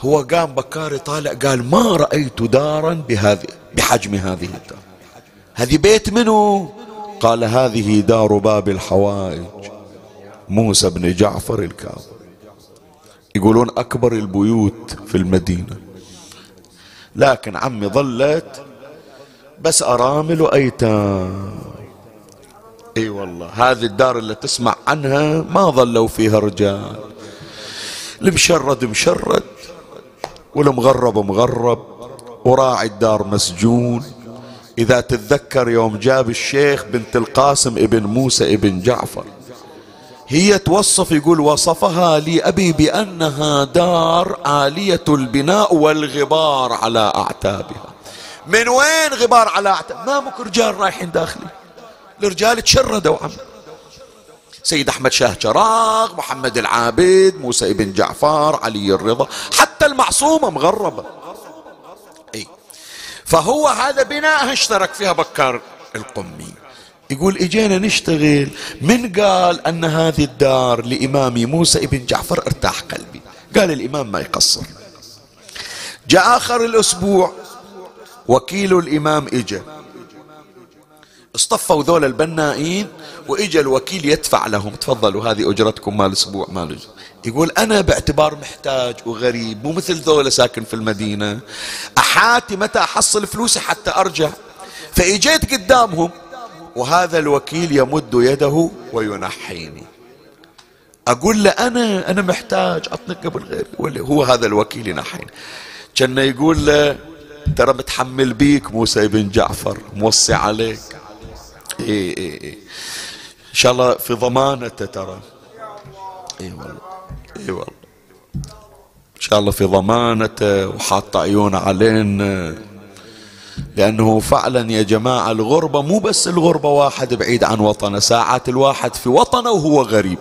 هو قام بكار طالع قال ما رأيت دارا بهذه بحجم هذه الدار. هذه بيت منو؟ قال هذه دار باب الحوائج. موسى بن جعفر الكاظم. يقولون أكبر البيوت في المدينة. لكن عمي ظلت بس أرامل وأيتام. إي والله هذه الدار اللي تسمع عنها ما ظلوا فيها رجال. المشرد مشرد والمغرب مغرب وراعي الدار مسجون. إذا تتذكر يوم جاب الشيخ بنت القاسم ابن موسى ابن جعفر. هي توصف يقول وصفها لي أبي بأنها دار عالية البناء والغبار على أعتابها. من وين غبار على أعتاب؟ ما مك رجال رايحين داخلي. الرجال تشردوا عم. سيد أحمد شاه شراغ محمد العابد موسى ابن جعفر علي الرضا حتى المعصومة مغربة. أي. فهو هذا بناء اشترك فيها بكار القمي. يقول إجينا نشتغل. من قال أن هذه الدار لامامي موسى ابن جعفر ارتاح قلبي. قال الإمام ما يقصر. جاء آخر الأسبوع وكيل الإمام إجا. اصطفوا ذول البنائين وإجا الوكيل يدفع لهم. تفضلوا هذه أجرتكم مال أسبوع مال يقول أنا باعتبار محتاج وغريب مو مثل ذولا ساكن في المدينة. أحاتي متى أحصل فلوسي حتى أرجع؟ فإجيت قدامهم وهذا الوكيل يمد يده وينحيني. أقول له أنا أنا محتاج أعطني قبل غيري هو هذا الوكيل ينحيني. كان يقول له ترى متحمل بيك موسى بن جعفر موصي عليك. إيه إيه إيه. إن شاء الله في ضمانته ترى. إيه والله إيه والله. إن شاء الله في ضمانته وحاط عيونه علينا. لأنه فعلا يا جماعة الغربة مو بس الغربة واحد بعيد عن وطنه ساعات الواحد في وطنه وهو غريب.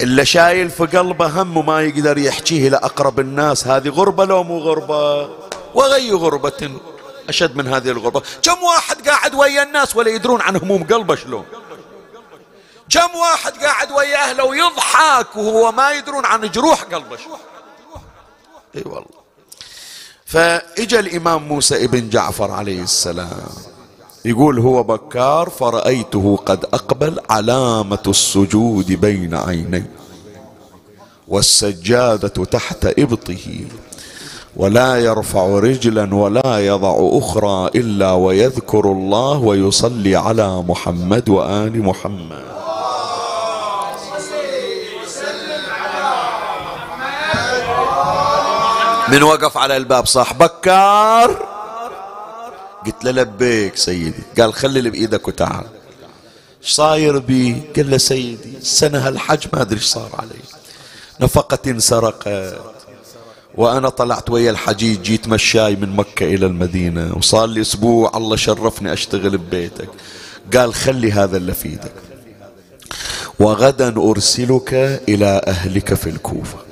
إلا شايل في قلبه هم وما يقدر يحكيه لأقرب الناس هذه غربة لو مو غربة؟ وغي غربة أشد من هذه الغربة. كم واحد قاعد ويا الناس ولا يدرون عن هموم قلبه شلون؟ كم واحد قاعد ويا أهله ويضحك وهو ما يدرون عن جروح قلبه شلون؟ إي والله. فإجا الإمام موسى ابن جعفر عليه السلام. يقول هو بكار فرأيته قد أقبل علامة السجود بين عيني والسجادة تحت إبطه ولا يرفع رجلا ولا يضع أخرى إلا ويذكر الله ويصلي على محمد وآل محمد. من وقف على الباب صاح بكار. قلت له لبيك سيدي. قال خلي اللي بإيدك وتعال. إيش صاير بي؟ قال له سيدي السنة هالحج ما أدري إيش صار علي. نفقة انسرقت. وأنا طلعت ويا الحجيج جيت مشاي من مكة إلى المدينة. وصار لي أسبوع الله شرفني أشتغل ببيتك. قال خلي هذا اللي في إيدك. وغدا أرسلك إلى أهلك في الكوفة.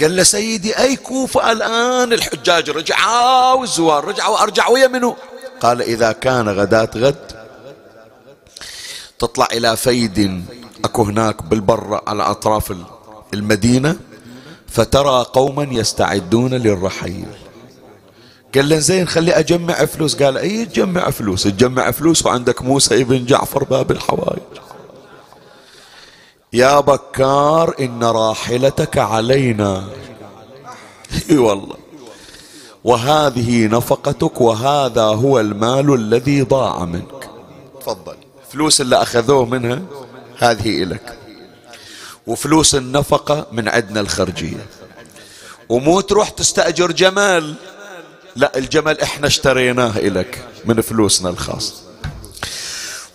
قال له سيدي أي كوفة الآن؟ الحجاج رجعوا والزوار رجعوا أرجع ويا منه قال إذا كان غداة غد تطلع إلى فيد أكو هناك بالبر على أطراف المدينة فترى قوما يستعدون للرحيل. قال له زين خلي أجمع فلوس. قال أي تجمع فلوس. تجمع فلوس وعندك موسى ابن جعفر باب الحوائج. يا بكار إن راحلتك علينا. إي والله. وهذه نفقتك وهذا هو المال الذي ضاع منك. تفضل. فلوس اللي أخذوه منها هذه إلك. وفلوس النفقة من عندنا الخرجية. ومو تروح تستأجر جمل لا الجمل إحنا اشتريناه إلك من فلوسنا الخاصة.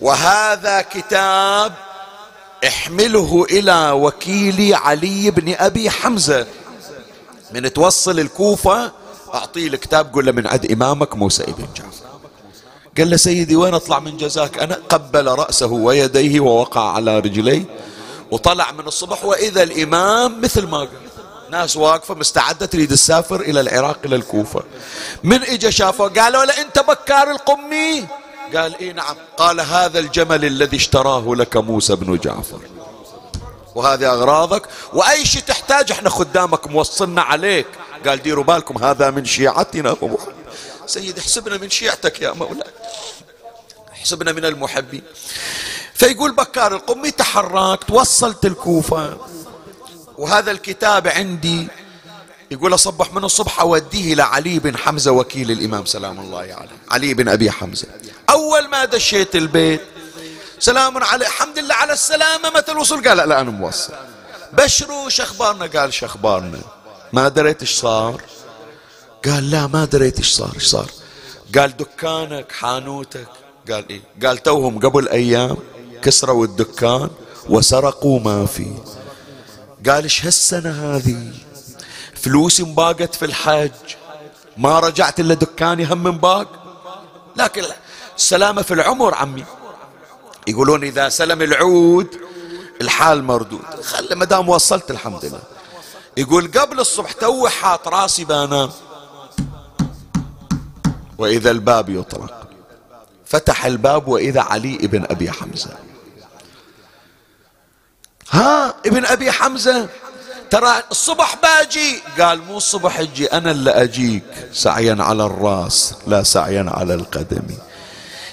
وهذا كتاب احمله إلى وكيلي علي بن أبي حمزة. من توصل الكوفة أعطيه الكتاب قول له من عند إمامك موسى ابن جعفر. قال له سيدي وين أطلع من جزاك؟ أنا قبل رأسه ويديه ووقع على رجليه وطلع من الصبح وإذا الإمام مثل ما قال. ناس واقفة مستعدة تريد تسافر إلى العراق إلى الكوفة. من إجا شافه؟ قالوا له أنت بكار القمي. قال إيه نعم. قال هذا الجمل الذي اشتراه لك موسى بن جعفر. وهذه أغراضك. وأي شيء تحتاج إحنا خدامك موصلنا عليك. قال ديروا بالكم هذا من شيعتنا محمد سيد احسبنا من شيعتك يا مولاي احسبنا من المحبين. فيقول بكار القمي تحركت وصلت الكوفة. وهذا الكتاب عندي. يقول أصبح من الصبح أوديه إلى علي بن حمزة وكيل الإمام سلام الله عليه. علي بن أبي حمزة. أول ما دشيت البيت سلام عليه الحمد لله على السلامة متى الوصول؟ قال لا أنا موصل. بشروا شخبارنا قال شخبارنا. ما دريت إيش صار؟ قال لا ما دريت إيش صار إيش صار؟ قال دكانك حانوتك. قال إيه؟ قال توهم قبل أيام كسروا الدكان وسرقوا ما فيه قال إيش هالسنة هذه؟ فلوسي مباقت في الحج ما رجعت إلا دكاني هم مباق لكن السلامة في العمر عمي. يقولون إذا سلم العود الحال مردود. خلي ما دام وصلت الحمد لله. يقول قبل الصبح تو حاط راسي بنام وإذا الباب يطرق فتح الباب وإذا علي ابن أبي حمزة. ها ابن أبي حمزة؟ ترى الصبح باجي. قال مو الصبح أجي أنا اللي أجيك. سعيا على الراس لا سعيا على القدم.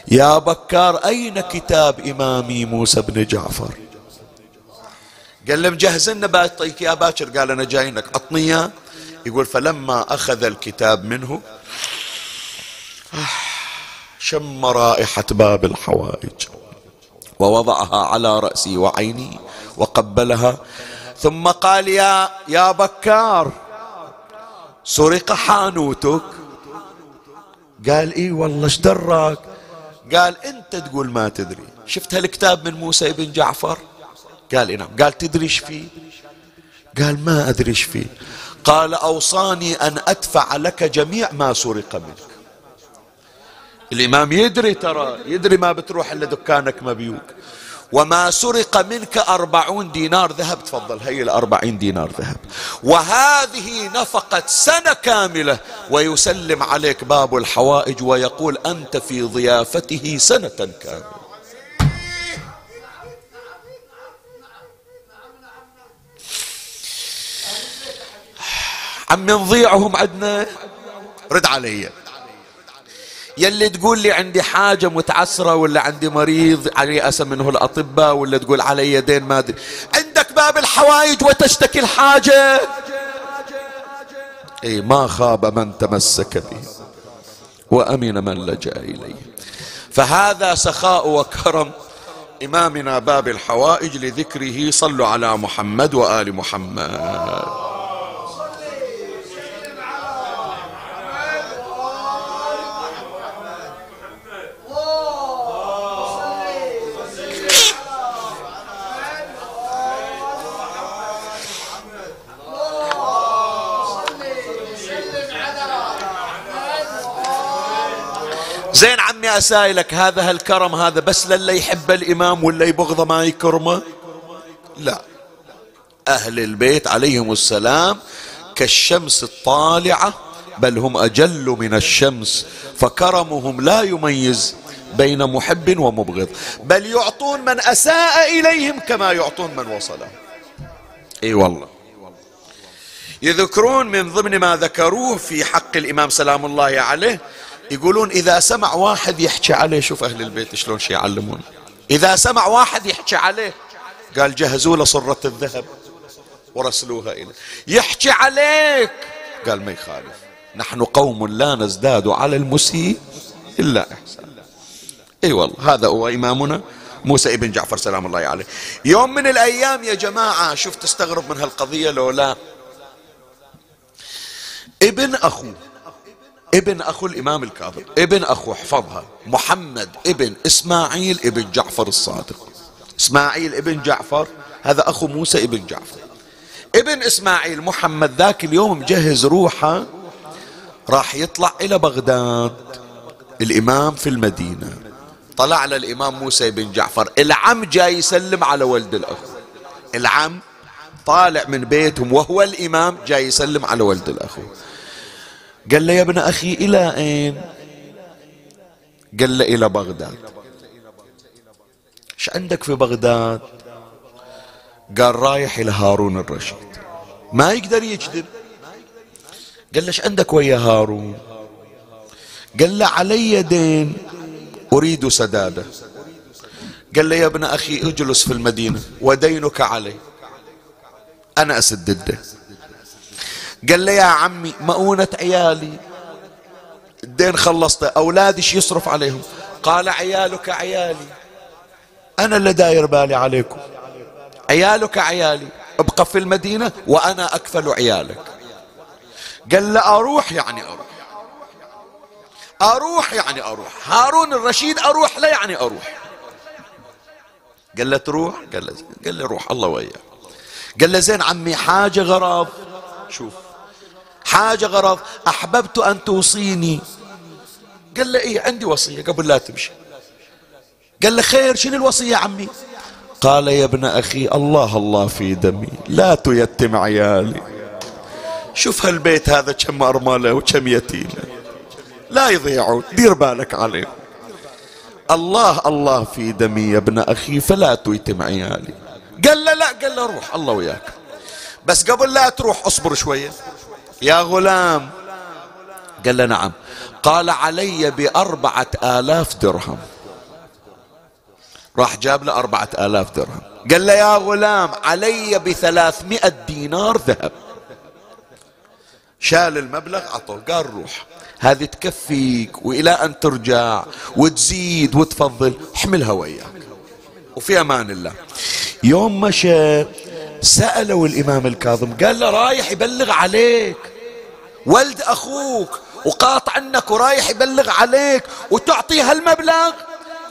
يا بكار أين كتاب إمامي موسى بن جعفر؟ قال له مجهزنا بعطيك يا باكر قال أنا جاينك. عطني إياه. يقول فلما أخذ الكتاب منه شم رائحة باب الحوائج. ووضعها على رأسي وعيني وقبلها ثم قال يا يا بكار سرق حانوتك. قال إي والله إيش دراك؟ قال أنت تقول ما تدري. شفت هالكتاب من موسى بن جعفر؟ قال نعم. قال تدري إيش فيه؟ قال ما أدري إيش فيه. قال أوصاني أن أدفع لك جميع ما سرق منك. الإمام يدري ترى يدري ما بتروح إلا دكانك مبيوك. وما سرق منك أربعون دينار ذهب. تفضل هي الأربعين دينار ذهب. وهذه نفقة سنة كاملة. ويسلم عليك باب الحوائج ويقول أنت في ضيافته سنة كاملة. عم نضيعهم عندنا رد علي. يلي تقول لي عندي حاجة متعسرة ولا عندي مريض علي أسى منه الأطباء ولا تقول علي يدين ما أدري. عندك باب الحوائج وتشتكي الحاجة؟ إي ما خاب من تمسك به وأمن من لجأ إليه فهذا سخاء وكرم إمامنا باب الحوائج لذكره. صلوا على محمد وآل محمد. زين عمي أسائلك هذا هالكرم هذا بس للي يحب الإمام ولا يبغضه ما يكرمه؟ لا. أهل البيت عليهم السلام كالشمس الطالعة بل هم أجل من الشمس فكرمهم لا يميز بين محب ومبغض. بل يعطون من أساء إليهم كما يعطون من وصلهم إي والله. يذكرون من ضمن ما ذكروه في حق الإمام سلام الله عليه يقولون إذا سمع واحد يحكي عليه شوف أهل البيت شلون شي يعلمون. إذا سمع واحد يحكي عليه قال جهزوا له صرة الذهب ورسلوها إليه. يحكي عليك قال ما يخالف. نحن قوم لا نزداد على المسيء إلا إحسان. إي والله هذا هو إمامنا موسى ابن جعفر سلام الله عليه. يوم من الأيام يا جماعة شوف تستغرب من هالقضية لو لا. ابن أخوه ابن أخو الإمام الكاظم ابن أخو احفظها محمد ابن إسماعيل ابن جعفر الصادق. إسماعيل ابن جعفر هذا أخو موسى ابن جعفر. ابن إسماعيل محمد ذاك اليوم مجهز روحه راح يطلع إلى بغداد. الإمام في المدينة. طلع للإمام موسى بن جعفر. العم جاي يسلم على ولد الأخ. العم طالع من بيتهم وهو الإمام جاي يسلم على ولد الأخو قال له يا ابن أخي إلى أين؟ قال له إلى بغداد. إيش عندك في بغداد؟ قال رايح إلى هارون الرشيد. ما يقدر يكذب قال له إيش عندك ويا هارون؟ قال له علي دين أريد سدادة. قال له يا ابن أخي اجلس في المدينة ودينك علي. أنا أسد الدين قال له يا عمي مؤونة عيالي. الدين خلصته أولادي شو يصرف عليهم؟ قال عيالك عيالي. أنا اللي داير بالي عليكم. عيالك عيالي. ابقى في المدينة وأنا أكفل عيالك. قال له أروح يعني أروح. أروح يعني أروح. هارون الرشيد أروح لا يعني أروح. قال له تروح؟ قال له قال له روح الله وياك. قال له زين عمي حاجة غرض شوف. حاجة غرض أحببت أن توصيني. قال له إيه عندي وصية قبل لا تمشي. قال له خير شنو الوصية عمي؟ قال يا ابن أخي الله الله في دمي لا تيتم عيالي. شوف هالبيت هذا كم أرملة وكم يتيمة. لا يضيعون دير بالك عليهم الله الله في دمي يا ابن أخي فلا تيتم عيالي. قال له لا قال له روح الله وياك. بس قبل لا تروح اصبر شوية. يا غلام. قال له نعم. قال علي بأربعة آلاف درهم. راح جاب له أربعة آلاف درهم. قال له يا غلام علي بثلاثمائة دينار ذهب. شال المبلغ عطوه قال روح. هذه تكفيك وإلى أن ترجع وتزيد وتفضل. احملها وياك. وفي أمان الله. يوم مشى سألوا الإمام الكاظم قال له رايح يبلغ عليك. ولد أخوك وقاطع عنك ورايح يبلغ عليك وتعطيه هالمبلغ.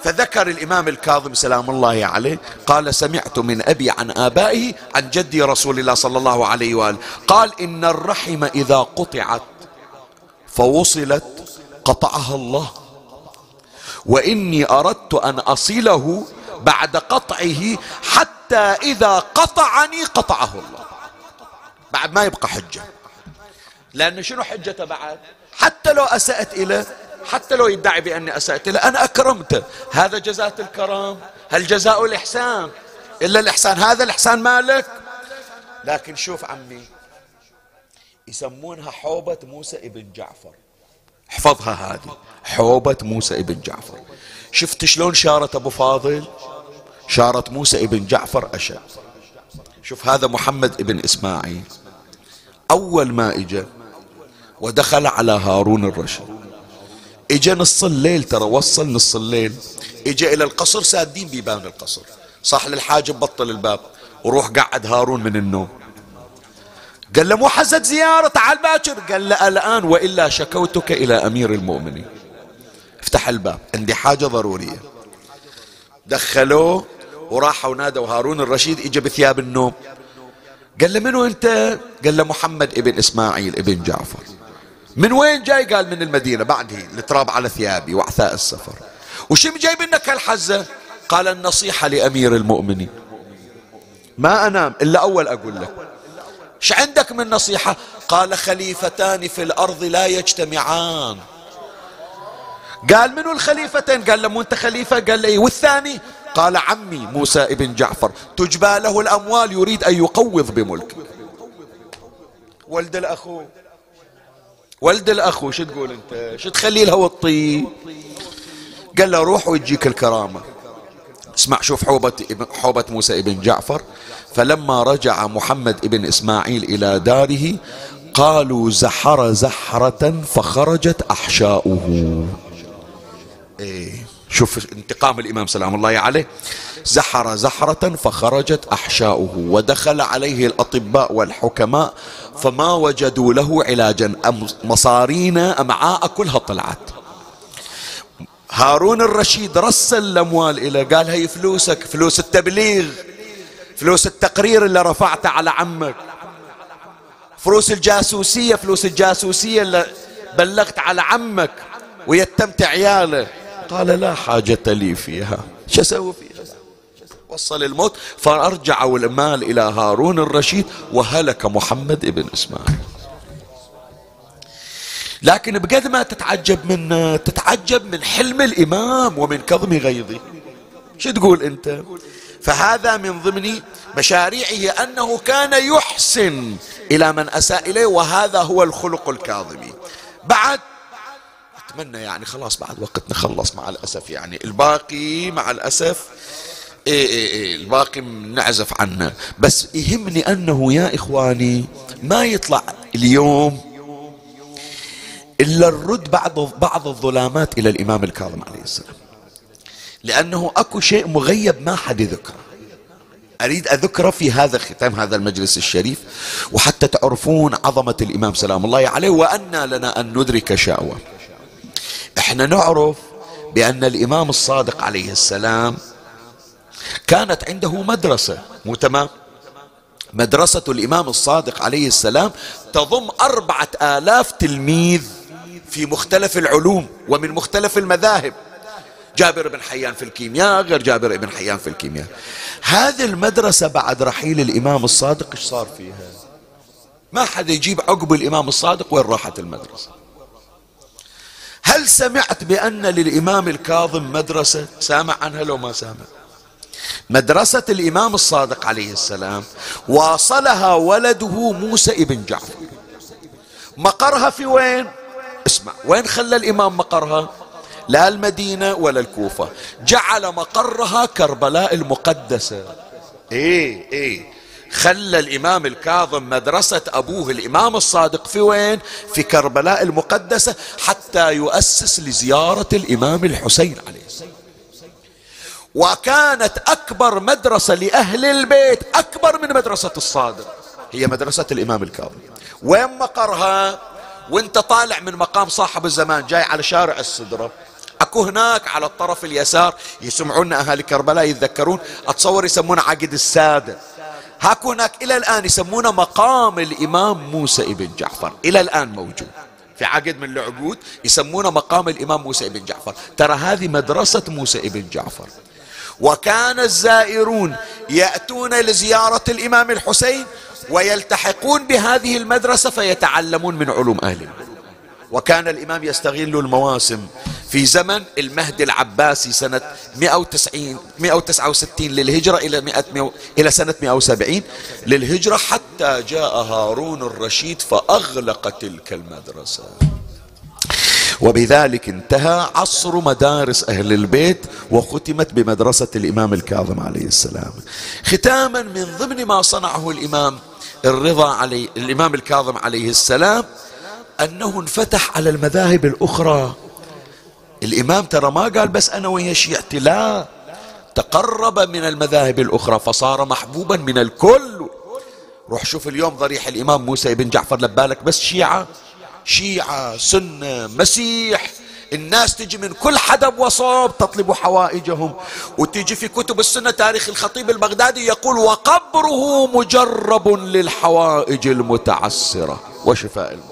فذكر الإمام الكاظم سلام الله عليه قال سمعت من أبي عن آبائه عن جدي رسول الله صلى الله عليه وآله قال إن الرحم إذا قطعت فوصلت قطعها الله وإني أردت أن أصله بعد قطعه حتى إذا قطعني قطعه الله. بعد ما يبقى حجة. لأن شنو حجته بعد؟ حتى لو أسأت إليه حتى لو يدعي بأني أسأت له أنا أكرمته. هذا جزاء الكرم هل جزاء الإحسان؟ إلا الإحسان. هذا الإحسان مالك. لكن شوف عمي يسمونها حوبة موسى ابن جعفر. احفظها هذه. حوبة موسى ابن جعفر. شفت شلون شارت أبو فاضل؟ شارت موسى ابن جعفر أشد. شوف هذا محمد ابن إسماعيل. أول ما إجا ودخل على هارون الرشيد. إجا نص الليل ترى وصل نص الليل. إجا إلى القصر سادين بيبان القصر. صح للحاجب بطل الباب. وروح قعد هارون من النوم. قال له مو حزت زيارة تعال باكر. قال له الآن وإلا شكوتك إلى أمير المؤمنين. افتح الباب. عندي حاجة ضرورية. دخلوه وراحوا ونادوا هارون الرشيد اجى بثياب النوم. قال له منو أنت؟ قال له محمد ابن إسماعيل ابن جعفر. من وين جاي؟ قال من المدينة بعده التراب على ثيابي وعثاء السفر وشم جايب لك هالحزة قال النصيحة لأمير المؤمنين. ما أنام إلا أول أقول لك. إيش عندك من نصيحة؟ قال خليفتان في الأرض لا يجتمعان. قال منو الخليفتين؟ قال له أنت خليفة؟ قال له إيه والثاني؟ قال عمي موسى ابن جعفر تجبى له الأموال يريد أن يقوض بملكه ولد الأخو ولد الأخو شو تقول أنت؟ شو تخلي له الطيب قال له روح ويجيك الكرامة. اسمع شوف حوبة, حوبة موسى ابن جعفر. فلما رجع محمد ابن إسماعيل إلى داره قالوا زحر زحرة فخرجت أحشاؤه. إيه. شوف انتقام الإمام سلام الله عليه. زحر زحرة فخرجت أحشاؤه ودخل عليه الأطباء والحكماء فما وجدوا له علاجا. مصارينا أمعاء كلها طلعت. هارون الرشيد رسل الأموال إلى قال هي فلوسك فلوس التبليغ فلوس التقرير اللي رفعته على عمك. فلوس الجاسوسية فلوس الجاسوسية اللي بلغت على عمك ويتمت عياله. قال لا حاجة لي فيها. شو أسوي فيها؟ وصل الموت فأرجعوا المال إلى هارون الرشيد وهلك محمد ابن إسماعيل. لكن بقد ما تتعجب من تتعجب من حلم الإمام ومن كظم غيظه. شو تقول أنت؟ فهذا من ضمن مشاريعه أنه كان يحسن إلى من أساء إليه وهذا هو الخلق الكاظمي. بعد أتمنى يعني خلاص بعد وقت نخلص مع الأسف يعني. الباقي مع الأسف إيه إيه إيه الباقي نعزف عنه. بس يهمني أنه يا إخواني ما يطلع اليوم إلا الرد بعض بعض الظلامات إلى الإمام الكاظم عليه السلام. لأنه أكو شيء مغيب ما حد يذكره. أريد أذكره في هذا ختام هذا المجلس الشريف وحتى تعرفون عظمة الإمام سلام الله عليه وأن لنا أن ندرك شأوه. إحنا نعرف بأن الإمام الصادق عليه السلام كانت عنده مدرسة مو تمام؟ مدرسة الإمام الصادق عليه السلام تضم أربعة آلاف تلميذ في مختلف العلوم ومن مختلف المذاهب. جابر بن حيان في الكيمياء غير جابر بن حيان في الكيمياء. هذه المدرسة بعد رحيل الإمام الصادق إيش صار فيها؟ ما حد يجيب عقب الإمام الصادق وين راحت المدرسة؟ هل سمعت بأن للإمام الكاظم مدرسة؟ سامع عنها لو ما سامع. مدرسة الإمام الصادق عليه السلام واصلها ولده موسى ابن جعفر. مقرها في وين؟ اسمع وين خلى الإمام مقرها؟ لا المدينة ولا الكوفة. جعل مقرها كربلاء المقدسة. إيه إيه. خلى الإمام الكاظم مدرسة أبوه الإمام الصادق في وين؟ في كربلاء المقدسة حتى يؤسس لزيارة الإمام الحسين عليه السلام. وكانت أكبر مدرسة لأهل البيت أكبر من مدرسة الصادق هي مدرسة الإمام الكاظم. وين مقرها؟ وانت طالع من مقام صاحب الزمان جاي على شارع السدرة. أكو هناك على الطرف اليسار يسمعون أهالي كربلاء يتذكرون أتصور يسمونه عقد السادة. هاكو هناك إلى الآن يسمونه مقام الإمام موسى ابن جعفر. إلى الآن موجود. في عقد من العقود يسمونه مقام الإمام موسى ابن جعفر. ترى هذه مدرسة موسى ابن جعفر. وكان الزائرون يأتون لزيارة الإمام الحسين ويلتحقون بهذه المدرسة فيتعلمون من علوم أهل وكان الإمام يستغل المواسم. في زمن المهدي العباسي سنة 190 169 للهجرة إلى 100 إلى سنة 170 للهجرة حتى جاء هارون الرشيد فأغلق تلك المدرسة. وبذلك انتهى عصر مدارس أهل البيت وختمت بمدرسة الإمام الكاظم عليه السلام. ختاما من ضمن ما صنعه الإمام الرضا عليه الإمام الكاظم عليه السلام أنه انفتح على المذاهب الأخرى. الإمام ترى ما قال بس أنا ويا شيعتي لا. تقرب من المذاهب الأخرى فصار محبوبا من الكل. روح شوف اليوم ضريح الإمام موسى بن جعفر لبالك بس شيعة؟ شيعة سنة مسيح. الناس تجي من كل حدب وصوب تطلب حوائجهم وتجي في كتب السنة تاريخ الخطيب البغدادي يقول وقبره مجرب للحوائج المتعسرة. وشفاء المرض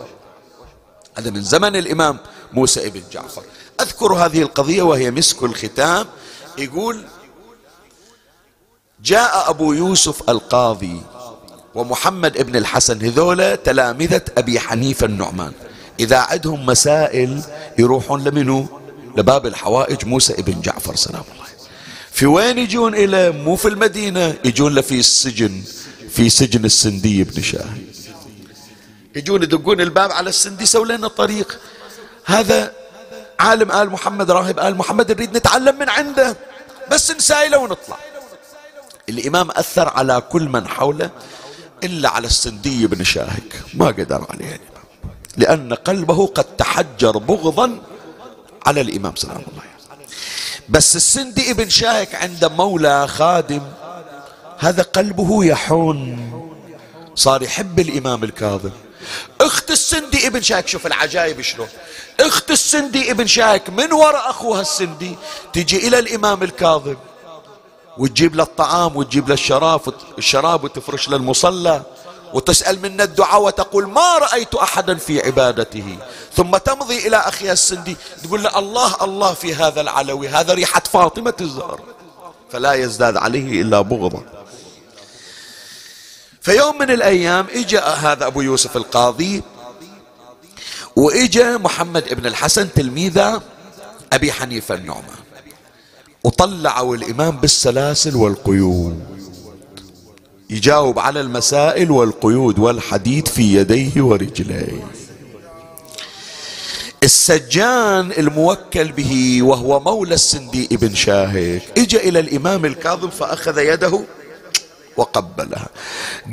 هذا من زمن الإمام موسى ابن جعفر. أذكر هذه القضية وهي مسك الختام. يقول جاء أبو يوسف القاضي ومحمد ابن الحسن هذولا تلامذة أبي حنيفة النعمان. إذا عندهم مسائل يروحون لمنو؟ لباب الحوائج موسى ابن جعفر سلام الله في وين يجون إلى؟ مو في المدينة يجون له في السجن في سجن السندي بن شاهي يجون يدقون الباب على السندي سووا لنا طريق هذا عالم آل محمد راهب آل محمد نريد نتعلم من عنده. بس نسايله ونطلع. الإمام أثر على كل من حوله إلا على السندي بن شاهك. ما قدر عليه. الإمام لأن قلبه قد تحجر بغضا على الإمام سلام الله بس السندي ابن شاهك عنده مولى خادم هذا قلبه يحون. صار يحب الإمام الكاظم. اخت السندي ابن شايك شوف العجائب شلون. اخت السندي ابن شايك من وراء أخوها السندي؟ تجي إلى الإمام الكاظم وتجيب له الطعام وتجيب له الشراب الشراب وتفرش له المصلى وتسأل منا الدعاء وتقول ما رأيت أحدا في عبادته؟ ثم تمضي إلى أخيها السندي تقول له الله الله في هذا العلوي هذا ريحة فاطمة الزهر. فلا يزداد عليه إلا بغضا. فيوم من الأيام إجا هذا أبو يوسف القاضي وإجا محمد ابن الحسن تلميذ أبي حنيفة النعمان وطلعوا الإمام بالسلاسل والقيود يجاوب على المسائل والقيود والحديد في يديه ورجليه. السجان الموكل به وهو مولى السندي ابن شاهك اجى إلى الإمام الكاظم فأخذ يده وقبلها.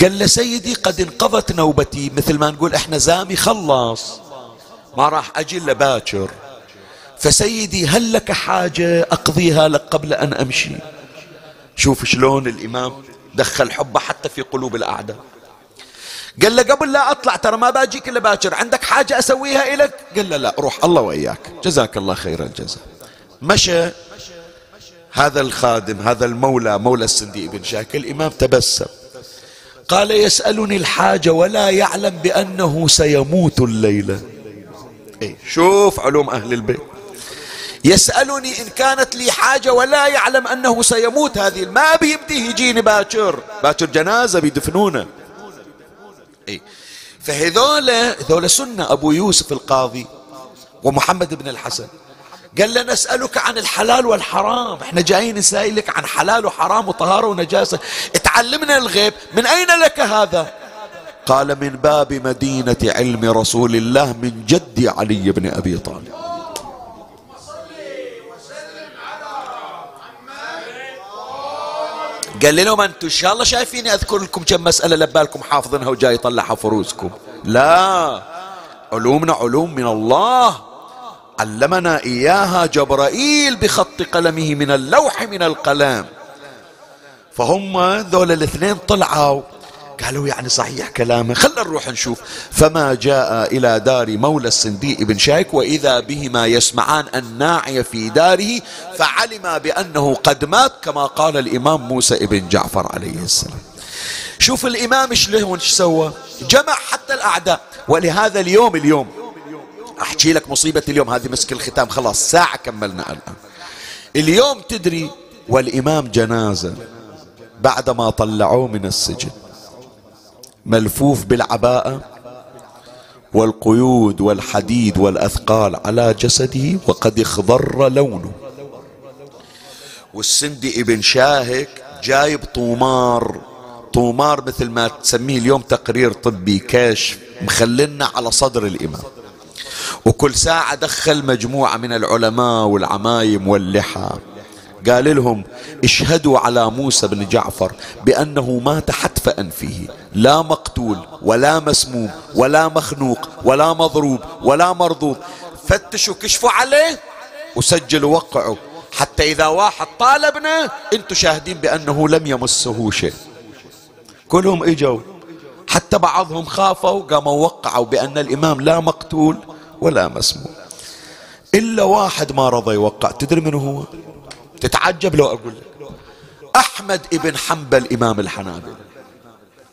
قال له سيدي قد انقضت نوبتي. مثل ما نقول إحنا زامي خلص ما راح أجي إلا باكر. فسيدي هل لك حاجة أقضيها لك قبل أن أمشي؟ شوف شلون الإمام دخل حبه حتى في قلوب الأعداء. قال له قبل لا أطلع ترى ما باجيك إلا باكر. عندك حاجة أسويها إلك؟ قال له لا روح الله وإياك. جزاك الله خير الجزاء. مشى. هذا الخادم هذا المولى مولى السندي بن شاكر الإمام تبسم. قال يسألني الحاجة ولا يعلم بأنه سيموت الليلة. إيه شوف علوم أهل البيت. يسألني إن كانت لي حاجة ولا يعلم أنه سيموت هذه ما بيبدي يجيني باكر. باكر جنازة بيدفنونه. إيه فهذول هذول سنة أبو يوسف القاضي ومحمد بن الحسن. قال له نسألك عن الحلال والحرام. إحنا جايين نسائلك عن حلال وحرام وطهارة ونجاسة. تعلمنا الغيب. من أين لك هذا؟ قال من باب مدينة علم رسول الله من جدي علي بن أبي طالب. قال لهم أنتم إن شاء الله شايفيني اذكر لكم كم مسألة لبالكم حافظينها وجاي يطلعها فروسكم لا. علومنا علوم من الله. علمنا إياها جبرائيل بخط قلمه من اللوح من القلم. فهم ذول الاثنين طلعوا. قالوا يعني صحيح كلامه. خلنا نروح نشوف. فما جاء إلى دار مولى السنديء بن شايك وإذا بهما يسمعان الناعي في داره فعلم بأنه قد مات كما قال الإمام موسى بن جعفر عليه السلام. شوف الإمام شلون سوى. جمع حتى الأعداء. ولهذا اليوم اليوم أحكي لك مصيبة اليوم. هذه مسك الختام. خلاص ساعة كملنا الآن. اليوم تدري والإمام جنازة بعدما طلعوه من السجن ملفوف بالعباءة والقيود والحديد والأثقال على جسده وقد اخضر لونه. والسندي ابن شاهك جايب طومار. طومار مثل ما تسميه اليوم تقرير طبي كشف مخلنا على صدر الإمام. وكل ساعة دخل مجموعة من العلماء والعمايم واللحى. قال لهم اشهدوا على موسى بن جعفر بأنه مات حتف أنفه لا مقتول ولا مسموم ولا مخنوق ولا مضروب ولا مرضوب. فتشوا كشفوا عليه وسجلوا وقعوا حتى إذا واحد طالبنا أنتم شاهدين بأنه لم يمسه شيء. كلهم إجوا. حتى بعضهم خافوا قاموا وقعوا بأن الإمام لا مقتول. ولا مسموع. إلا واحد ما رضى يوقع. تدري من هو؟ تتعجب لو أقول لك. أحمد ابن حنبل إمام الحنابلة.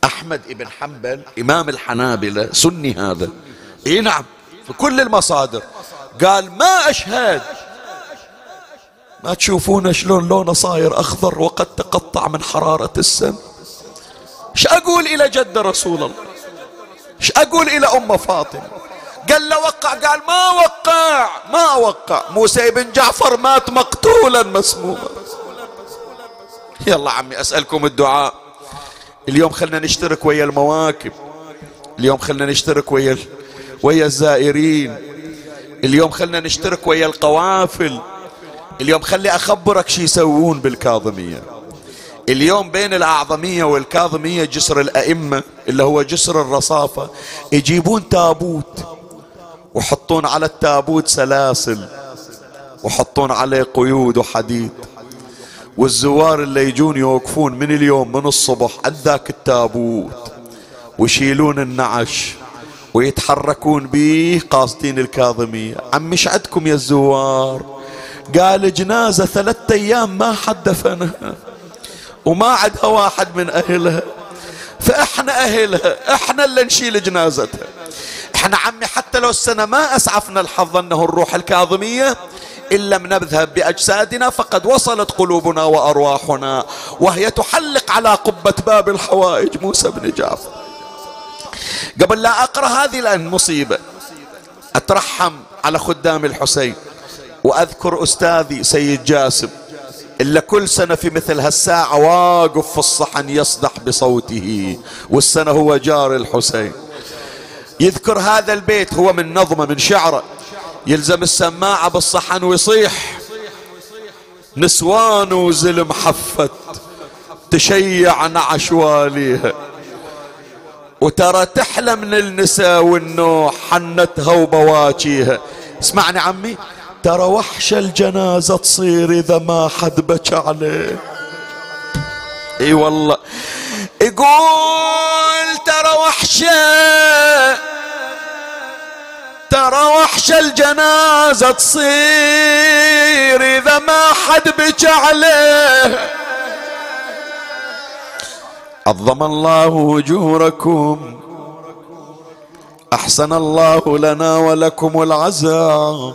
أحمد ابن حنبل إمام الحنابلة. سني هذا. إي نعم في كل المصادر. قال ما أشهد. ما تشوفون شلون لونه صاير أخضر وقد تقطع من حرارة السم؟ إيش أقول إلى جد رسول الله؟ إيش أقول إلى أم فاطمة؟ قال له وقع قال ما وقع ما وقع. موسى بن جعفر مات مقتولا مسموما. يلا عمي أسألكم الدعاء. اليوم خلنا نشترك ويا المواكب. اليوم خلنا نشترك ويا ويا الزائرين. اليوم خلنا نشترك ويا القوافل. اليوم خلي أخبرك شو يسوون بالكاظمية. اليوم بين الأعظمية والكاظمية جسر الأئمة اللي هو جسر الرصافة يجيبون تابوت. وحطون على التابوت سلاسل وحطون عليه قيود وحديد. والزوار اللي يجون يوقفون من اليوم من الصبح عندك التابوت ويشيلون النعش ويتحركون به قاصدين الكاظمية. عم مش عندكم يا الزوار. قال جنازة ثلاثة أيام ما حد دفنها وما عندها واحد من أهلها. فإحنا أهلها إحنا اللي نشيل جنازتها. إحنا عمي حتى لو السنة ما أسعفنا الحظ أنه الروح الكاظمية إن لم نذهب بأجسادنا فقد وصلت قلوبنا وأرواحنا وهي تحلق على قبة باب الحوائج. موسى بن جعفر. قبل لا أقرأ هذه لأن مصيبة. أترحم على خدام الحسين وأذكر أستاذي سيد جاسم إلا كل سنة في مثل هالساعة واقف في الصحن يصدح بصوته والسنة هو جار الحسين. يذكر هذا البيت هو من نظمة من شعره يلزم السماعة بالصحن ويصيح. نسوان وزلم حفت تشيع نعش واليها وترى تحلى من النساء والنوح حنتها وبواكيها اسمعني عمي ترى وحش الجنازة تصير إذا ما حد بكى عليه. إي والله. يقول ترى وحشه ترى وحش الجنازة تصير إذا ما حد بكى عليه. عظم الله أجوركم. أحسن الله لنا ولكم العزاء.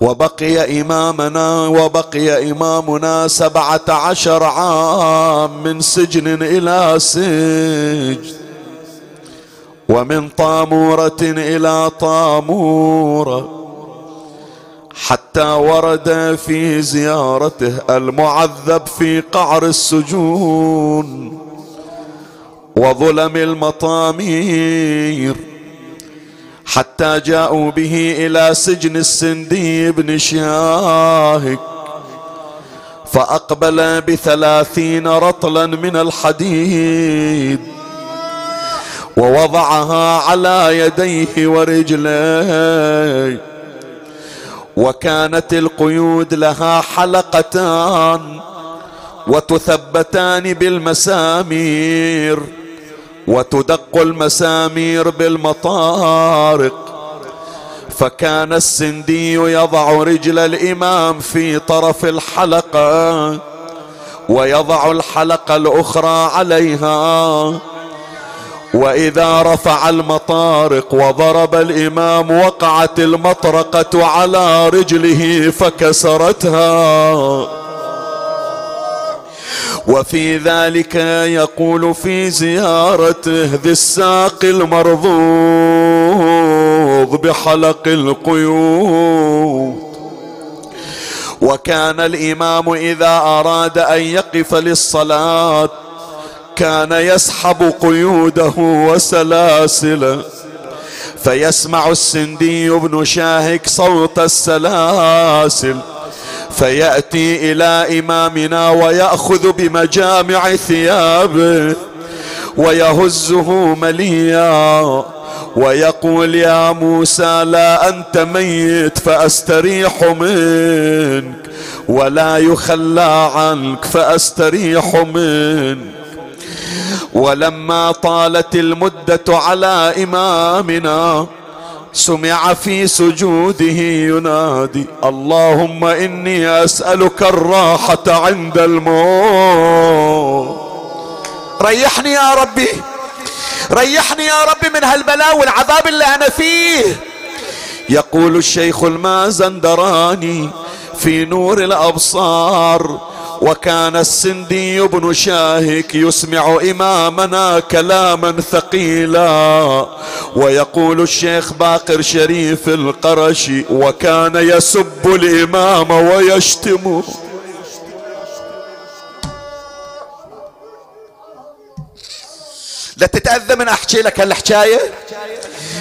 وبقي إمامنا وبقي إمامنا سبعة عشر عام من سجن إلى سجن. ومن طامورة إلى طامورة حتى ورد في زيارته المعذب في قعر السجون. وظلم المطامير. حتى جاءوا به إلى سجن السندي بن شاهك فأقبل بثلاثين رطلا من الحديد. ووضعها على يديه ورجليه. وكانت القيود لها حلقتان وتثبتان بالمسامير وتدق المسامير بالمطارق. فكان السندي يضع رجل الإمام في طرف الحلقة ويضع الحلقة الأخرى عليها. وإذا رفع المطارق وضرب الإمام وقعت المطرقة على رجله فكسرتها. وفي ذلك يقول في زيارته ذي الساق المرضوض بحلق القيود. وكان الإمام إذا أراد أن يقف للصلاة كان يسحب قيوده وسلاسله فيسمع السندي بن شاهك صوت السلاسل فيأتي إلى إمامنا ويأخذ بمجامع ثيابه ويهزه مليا ويقول يا موسى لا أنت ميت فأستريح منك ولا يخلى عنك فأستريح منك. ولما طالت المدة على إمامنا سمع في سجوده ينادي اللهم إني أسألك الراحة عند الموت. ريحني يا ربي ريحني يا ربي من هالبلاء والعذاب اللي أنا فيه. يقول الشيخ المازندراني في نور الأبصار وكان السندي بن شاهك يسمع إمامنا كلاما ثقيلا. ويقول الشيخ باقر شريف القرشي وكان يسب الإمام ويشتمه لا تتأذى من أحكي لك هالحكاية؟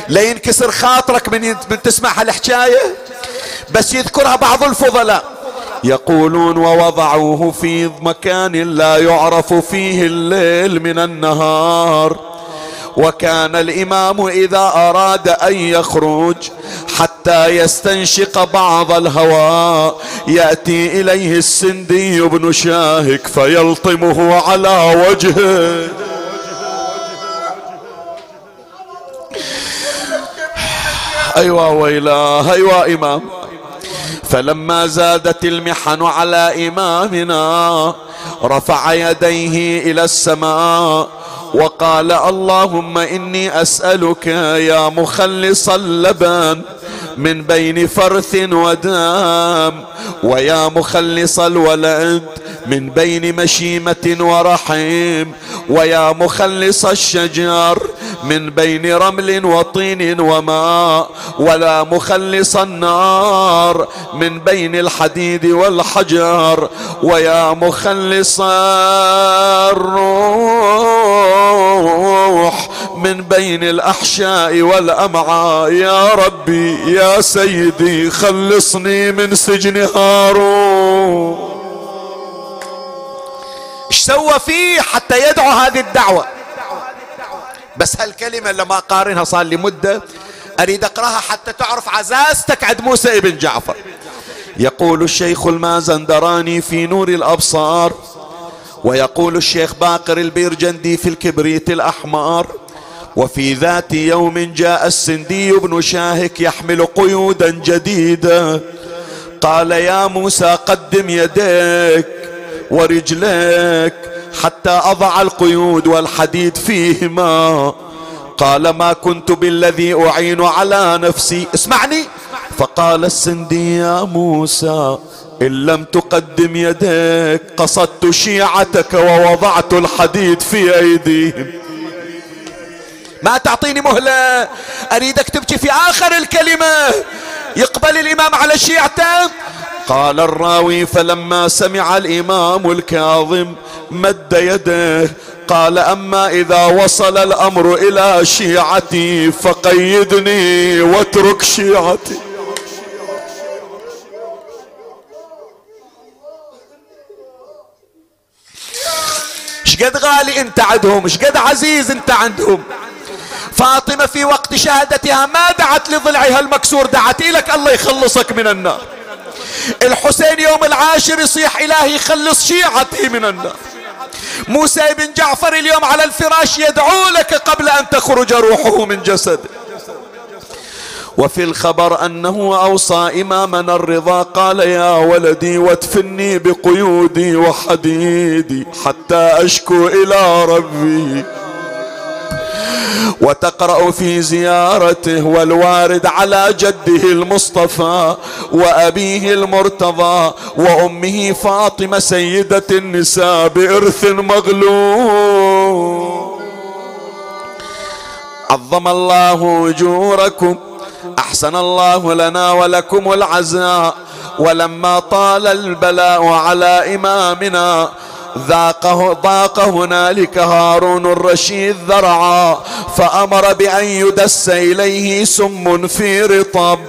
لا ينكسر خاطرك من, من تسمع هالحكاية؟ بس يذكرها بعض الفضلاء. يقولون ووضعوه في مكان لا يعرف فيه الليل من النهار. وكان الإمام إذا أراد أن يخرج حتى يستنشق بعض الهواء يأتي إليه السندي بن شاهك فيلطمه على وجهه. ايوا ويلاه ايوا إمام. فلما زادت المحن على إمامنا رفع يديه إلى السماء وقال اللهم إني أسألك يا مخلص اللبن من بين فرث ودام ويا مخلص الولد من بين مشيمة ورحيم ويا مخلص الشجر من بين رمل وطين وماء ولا مخلص النار من بين الحديد والحجر ويا مخلص الروح. من بين الأحشاء والأمعاء. يا ربي يا سيدي خلصني من سجن هارون. إيش سوى فيه حتى يدعو هذه الدعوة؟ بس هالكلمة لما قارنها صار لي مدة. أريد أقرأها حتى تعرف عزازتك عند موسى ابن جعفر. يقول الشيخ المازندراني في نور الأبصار ويقول الشيخ باقر البيرجندي في الكبريت الأحمر وفي ذات يوم جاء السندي بن شاهك يحمل قيودا جديدة قال يا موسى قدم يديك ورجليك حتى أضع القيود والحديد فيهما. قال ما كنت بالذي أعين على نفسي اسمعني. فقال السندي يا موسى إن لم تقدم يديك قصدت شيعتك ووضعت الحديد في أيديهم. ما تعطيني مهلة؟ أريدك تبكي في آخر الكلمة. يقبل الإمام على شيعته؟ قال الراوي فلما سمع الإمام الكاظم مد يده قال أما إذا وصل الأمر إلى شيعتي فقيدني واترك شيعتي. شقد غالي انت عندهم شقد عزيز انت عندهم. فاطمة في وقت شهادتها ما دعت لضلعها المكسور دعت لك الله يخلصك من النار. الحسين يوم العاشر يصيح إلهي خلص شيعتي من النار. موسى بن جعفر اليوم على الفراش يدعو لك قبل أن تخرج روحه من جسده. وفي الخبر أنه أوصى إمامنا الرضا قال يا ولدي وادفني بقيودي وحديدي حتى أشكو إلى ربي. وتقرأ في زيارته والوارد على جده المصطفى وأبيه المرتضى وأمه فاطمة سيدة النساء بإرث مغلوب. عظم الله أجوركم. أحسن الله لنا ولكم العزاء ولما طال البلاء على إمامنا ذاقه ضاق هنالك هارون الرشيد ذرعا فأمر بأن يدس إليه سم في رطب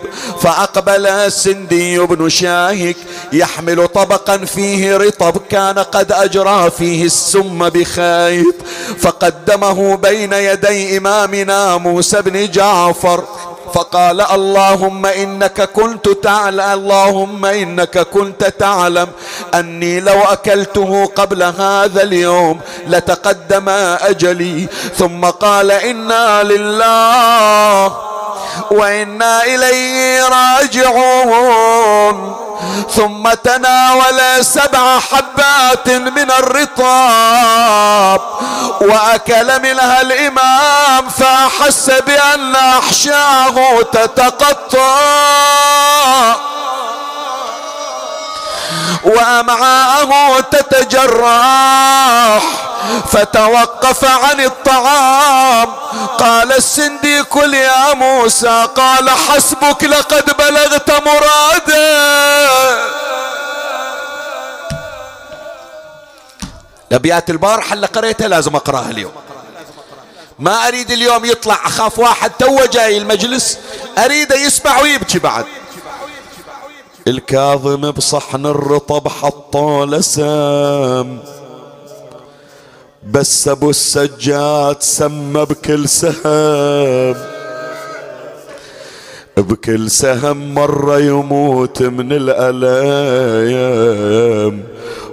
فأقبل السندي بن شاهك يحمل طبقا فيه رطب كان قد أجرى فيه السم بخيط فقدمه بين يدي إمامنا موسى بن جعفر فقال اللهم إنك كنت تعلم اللهم إنك كنت تعلم أني لو أكلته قبل هذا اليوم لتقدم أجلي. ثم قال إنا لله وإنا إليه راجعون. ثم تناول سبع حبات من الرطاب وأكل منها الإمام فأحس بأن أحشاه تتقطع. وأمعاءه تتجرح فتوقف عن الطعام. قال السندي كل يا موسى قال حسبك لقد بلغت مراده. الابيات البارحة اللي قريتها لازم أقراها اليوم. ما أريد اليوم يطلع أخاف واحد تو جاي المجلس أريده يسمع ويبكي بعد. الكاظم بصحن الرطب حطوا لسام. بس أبو السجاد سمى بكل سهم. بكل سهم مرة يموت من الألام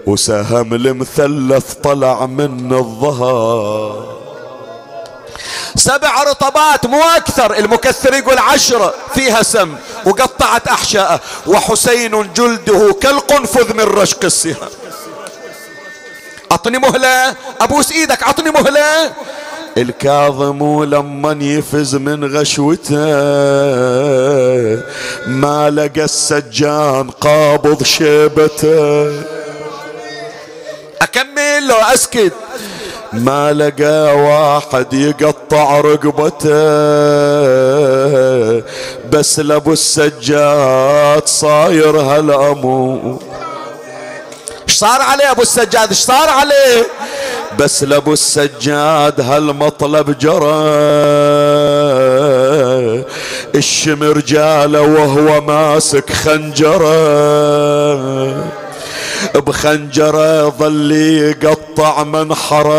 وسهم المثلث طلع من الظهر سبع رطبات مو أكثر المكثر يقول عشرة فيها سم. وقطعت أحشاءه. وحسين جلده كالقنفذ من رشق السهام أعطني مهلة. أبوس إيدك أعطني مهلة. الكاظم لما يفز من غشوته ما لقى السجان قابض شيبته. أكمل لو أسكت. ما لقى واحد يقطع رقبته. بس لابو السجاد صاير هالامو إيش صار عليه أبو السجاد؟ إيش صار عليه؟ بس لابو السجاد هالمطلب جرى. الشمر جاله وهو ماسك خنجره. بخنجرة ظل يقطع منحرة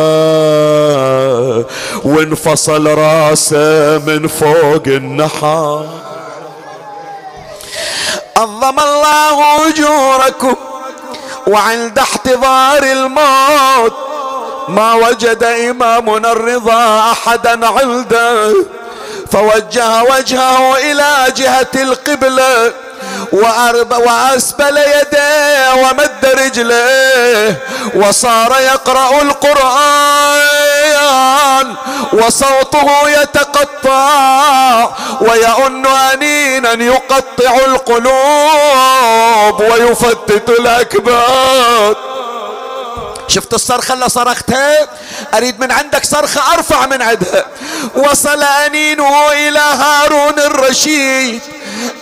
وانفصل راسه من فوق النحر. عظم الله أجوركم وعند احتضار الموت ما وجد إمامنا الرضا أحدا عنده. فوجه وجهه إلى جهة القبلة وأسبل يديه ومد رجليه وصار يقرأ القرآن وصوته يتقطع ويؤن أنينا يقطع القلوب ويفتت الأكباد شفت الصرخة اللي صرختها أريد من عندك صرخة أرفع من عندها وصل أنينه إلى هارون الرشيد.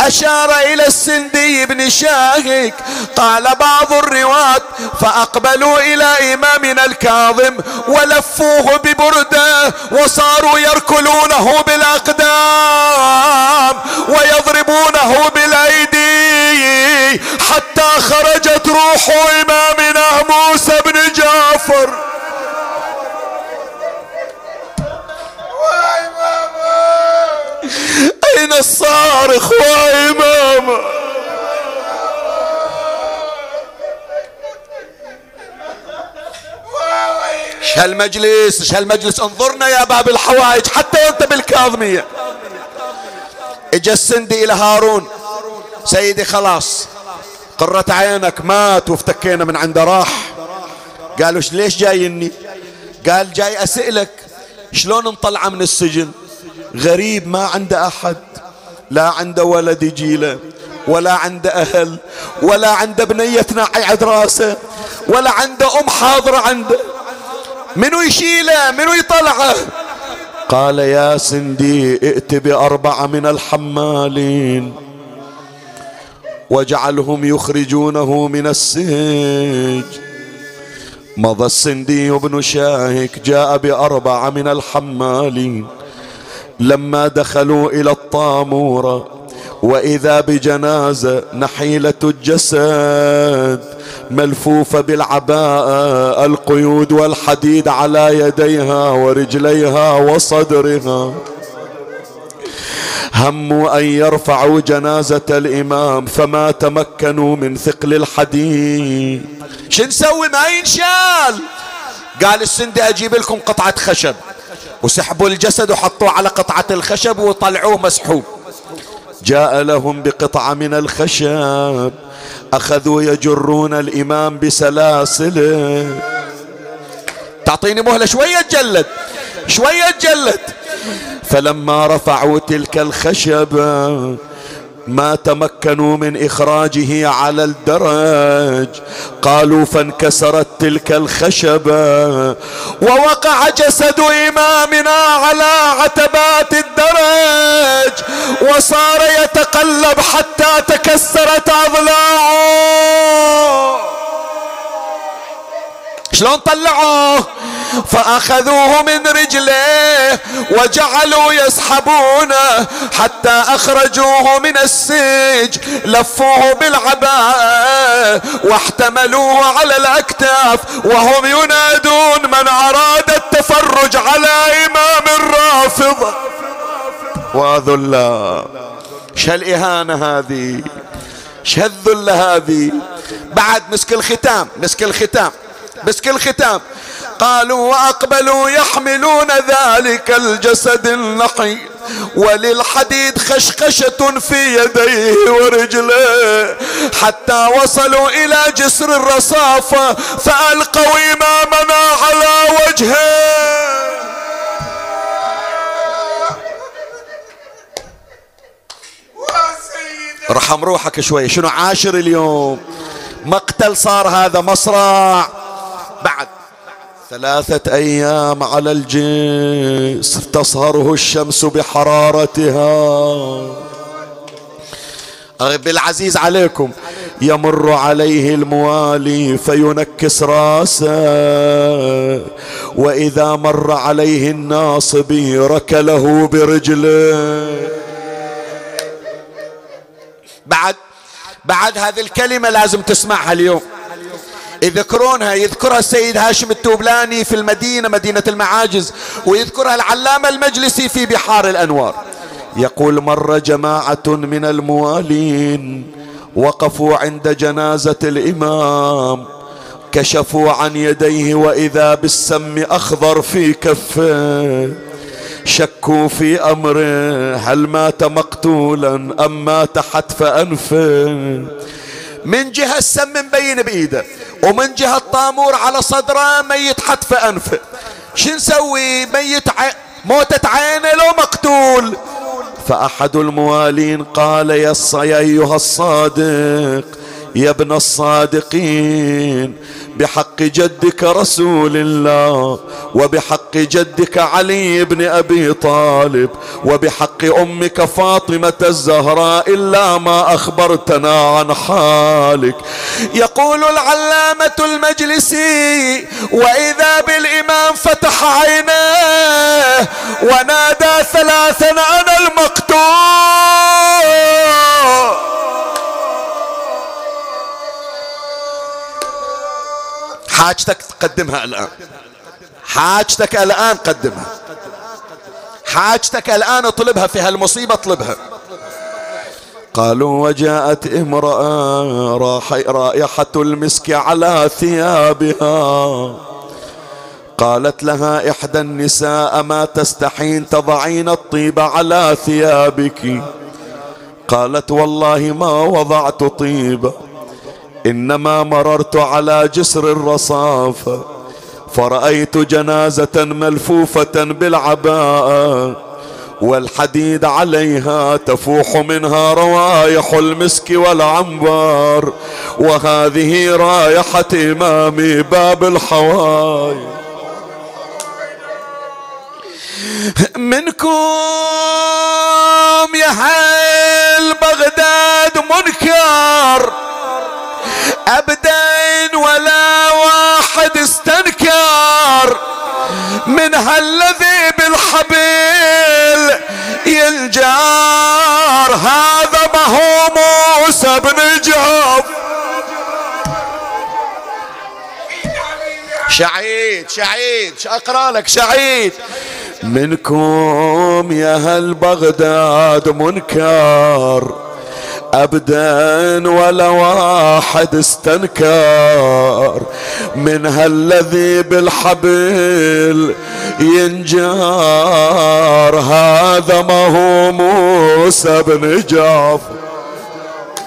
أشار إلى السندي بن شاهك. قال بعض الرواة فأقبلوا إلى إمامنا الكاظم ولفوه ببردة وصاروا يركلونه بالأقدام ويضربونه بالأيدي حتى خرجت روح إمامنا موسى بن جعفر. أين الصارخ وإمامه إيش هالمجلس إيش هالمجلس انظرنا يا باب الحوائج حتى وانت بالكاظمية. اجا السندي إلى هارون. سيدي خلاص قرة عينك مات وافتكينا من عنده راح. قالوا ليش جايني؟ قال جاي اسألك شلون انطلع من السجن؟ غريب ما عنده أحد. لا عنده ولد يجيله ولا عنده أهل ولا عنده بنية تنعي راسه ولا عنده أم حاضرة عنده. منو يشيله؟ منو يطلعه؟ قال يا سندي ائت بأربعة من الحمالين واجعلهم يخرجونه من السجن. مضى السندي بن شاهك جاء بأربعة من الحمالين. لما دخلوا إلى الطاموره وإذا بجنازة نحيلة الجسد ملفوفة بالعباءه القيود والحديد على يديها ورجليها وصدرها. هموا أن يرفعوا جنازة الإمام فما تمكنوا من ثقل الحديد. شو نسوي ما ينشال قال السندي أجيب لكم قطعة خشب. وسحبوا الجسد وحطوه على قطعة الخشب وطلعوه مسحوب. جاء لهم بقطعة من الخشب أخذوا يجرون الإمام بسلاسله تعطيني مهلة شوية تجلد شوية تجلد فلما رفعوا تلك الخشبة ما تمكنوا من إخراجه على الدرج. قالوا فانكسرت تلك الخشبة ووقع جسد إمامنا على عتبات الدرج وصار يتقلب حتى تكسرت أضلاعه. شلون طلعوه؟ فأخذوه من رجليه وجعلوا يسحبونه حتى أخرجوه من السج لفوه بالعباءة واحتملوه على الأكتاف وهم ينادون من أراد التفرج على إمام الرافضة وذلا شالإهانة هذه؟ شالذل هذه؟ بعد مسك الختام مسك الختام مسك الختام. قالوا وأقبلوا يحملون ذلك الجسد النحي وللحديد خشخشة في يديه ورجليه حتى وصلوا إلى جسر الرصافة فألقوا إمامنا على وجهه. ارحم روحك شوي. شنو عاشر اليوم؟ مقتل صار هذا مصرع. بعد. ثلاثة أيام على الجسر تصهره الشمس بحرارتها. بالعزيز عليكم. يمر عليه الموالي فينكس راسه. وإذا مر عليه الناصبي ركله برجله. بعد بعد هذه الكلمة لازم تسمعها اليوم. يذكرونها يذكرها السيد هاشم التوبلاني في المدينة مدينة المعاجز ويذكرها العلامة المجلسي في بحار الأنوار. يقول مر جماعة من الموالين وقفوا عند جنازة الإمام كشفوا عن يديه وإذا بالسم أخضر في كفه. شكوا في أمره هل مات مقتولا أم مات حتف أنفه؟ من جهة السم مبين بإيده ومن جهة الطامور على صدره ميت حتف أنفه شو نسوي؟ ميت ع... موتة عينه لو مقتول. فأحد الموالين قال يا أيها الصادق يا ابن الصادقين بحق جدك رسول الله وبحق جدك علي بن أبي طالب وبحق أمك فاطمة الزهراء إلا ما أخبرتنا عن حالك. يقول العلامة المجلسي وإذا بالإمام فتح عيناه ونادى ثلاثا أنا المقتول. حاجتك تقدمها الآن. حاجتك الآن قدمها. حاجتك الآن اطلبها في هالمصيبة اطلبها. قالوا وجاءت امرأة رائحة المسك على ثيابها. قالت لها إحدى النساء ما تستحين تضعين الطيب على ثيابك؟ قالت والله ما وضعت طيبا إنما مررت على جسر الرصافه فرأيت جنازة ملفوفة بالعباءة والحديد عليها تفوح منها روائح المسك والعنبر. وهذه رائحة إمامي باب الحواي منكم يا هل بغداد منكر. ابدا ولا واحد استنكر من هالذي بالحبيل ينجار. هذا ما هو موسى بن جعف شعيد شعيد أقرأ لك؟ شعيد. منكم يا هل بغداد منكر. أبدا ولا واحد استنكر من هالذي بالحبل ينجار. هذا ما هو موسى بن جعفر.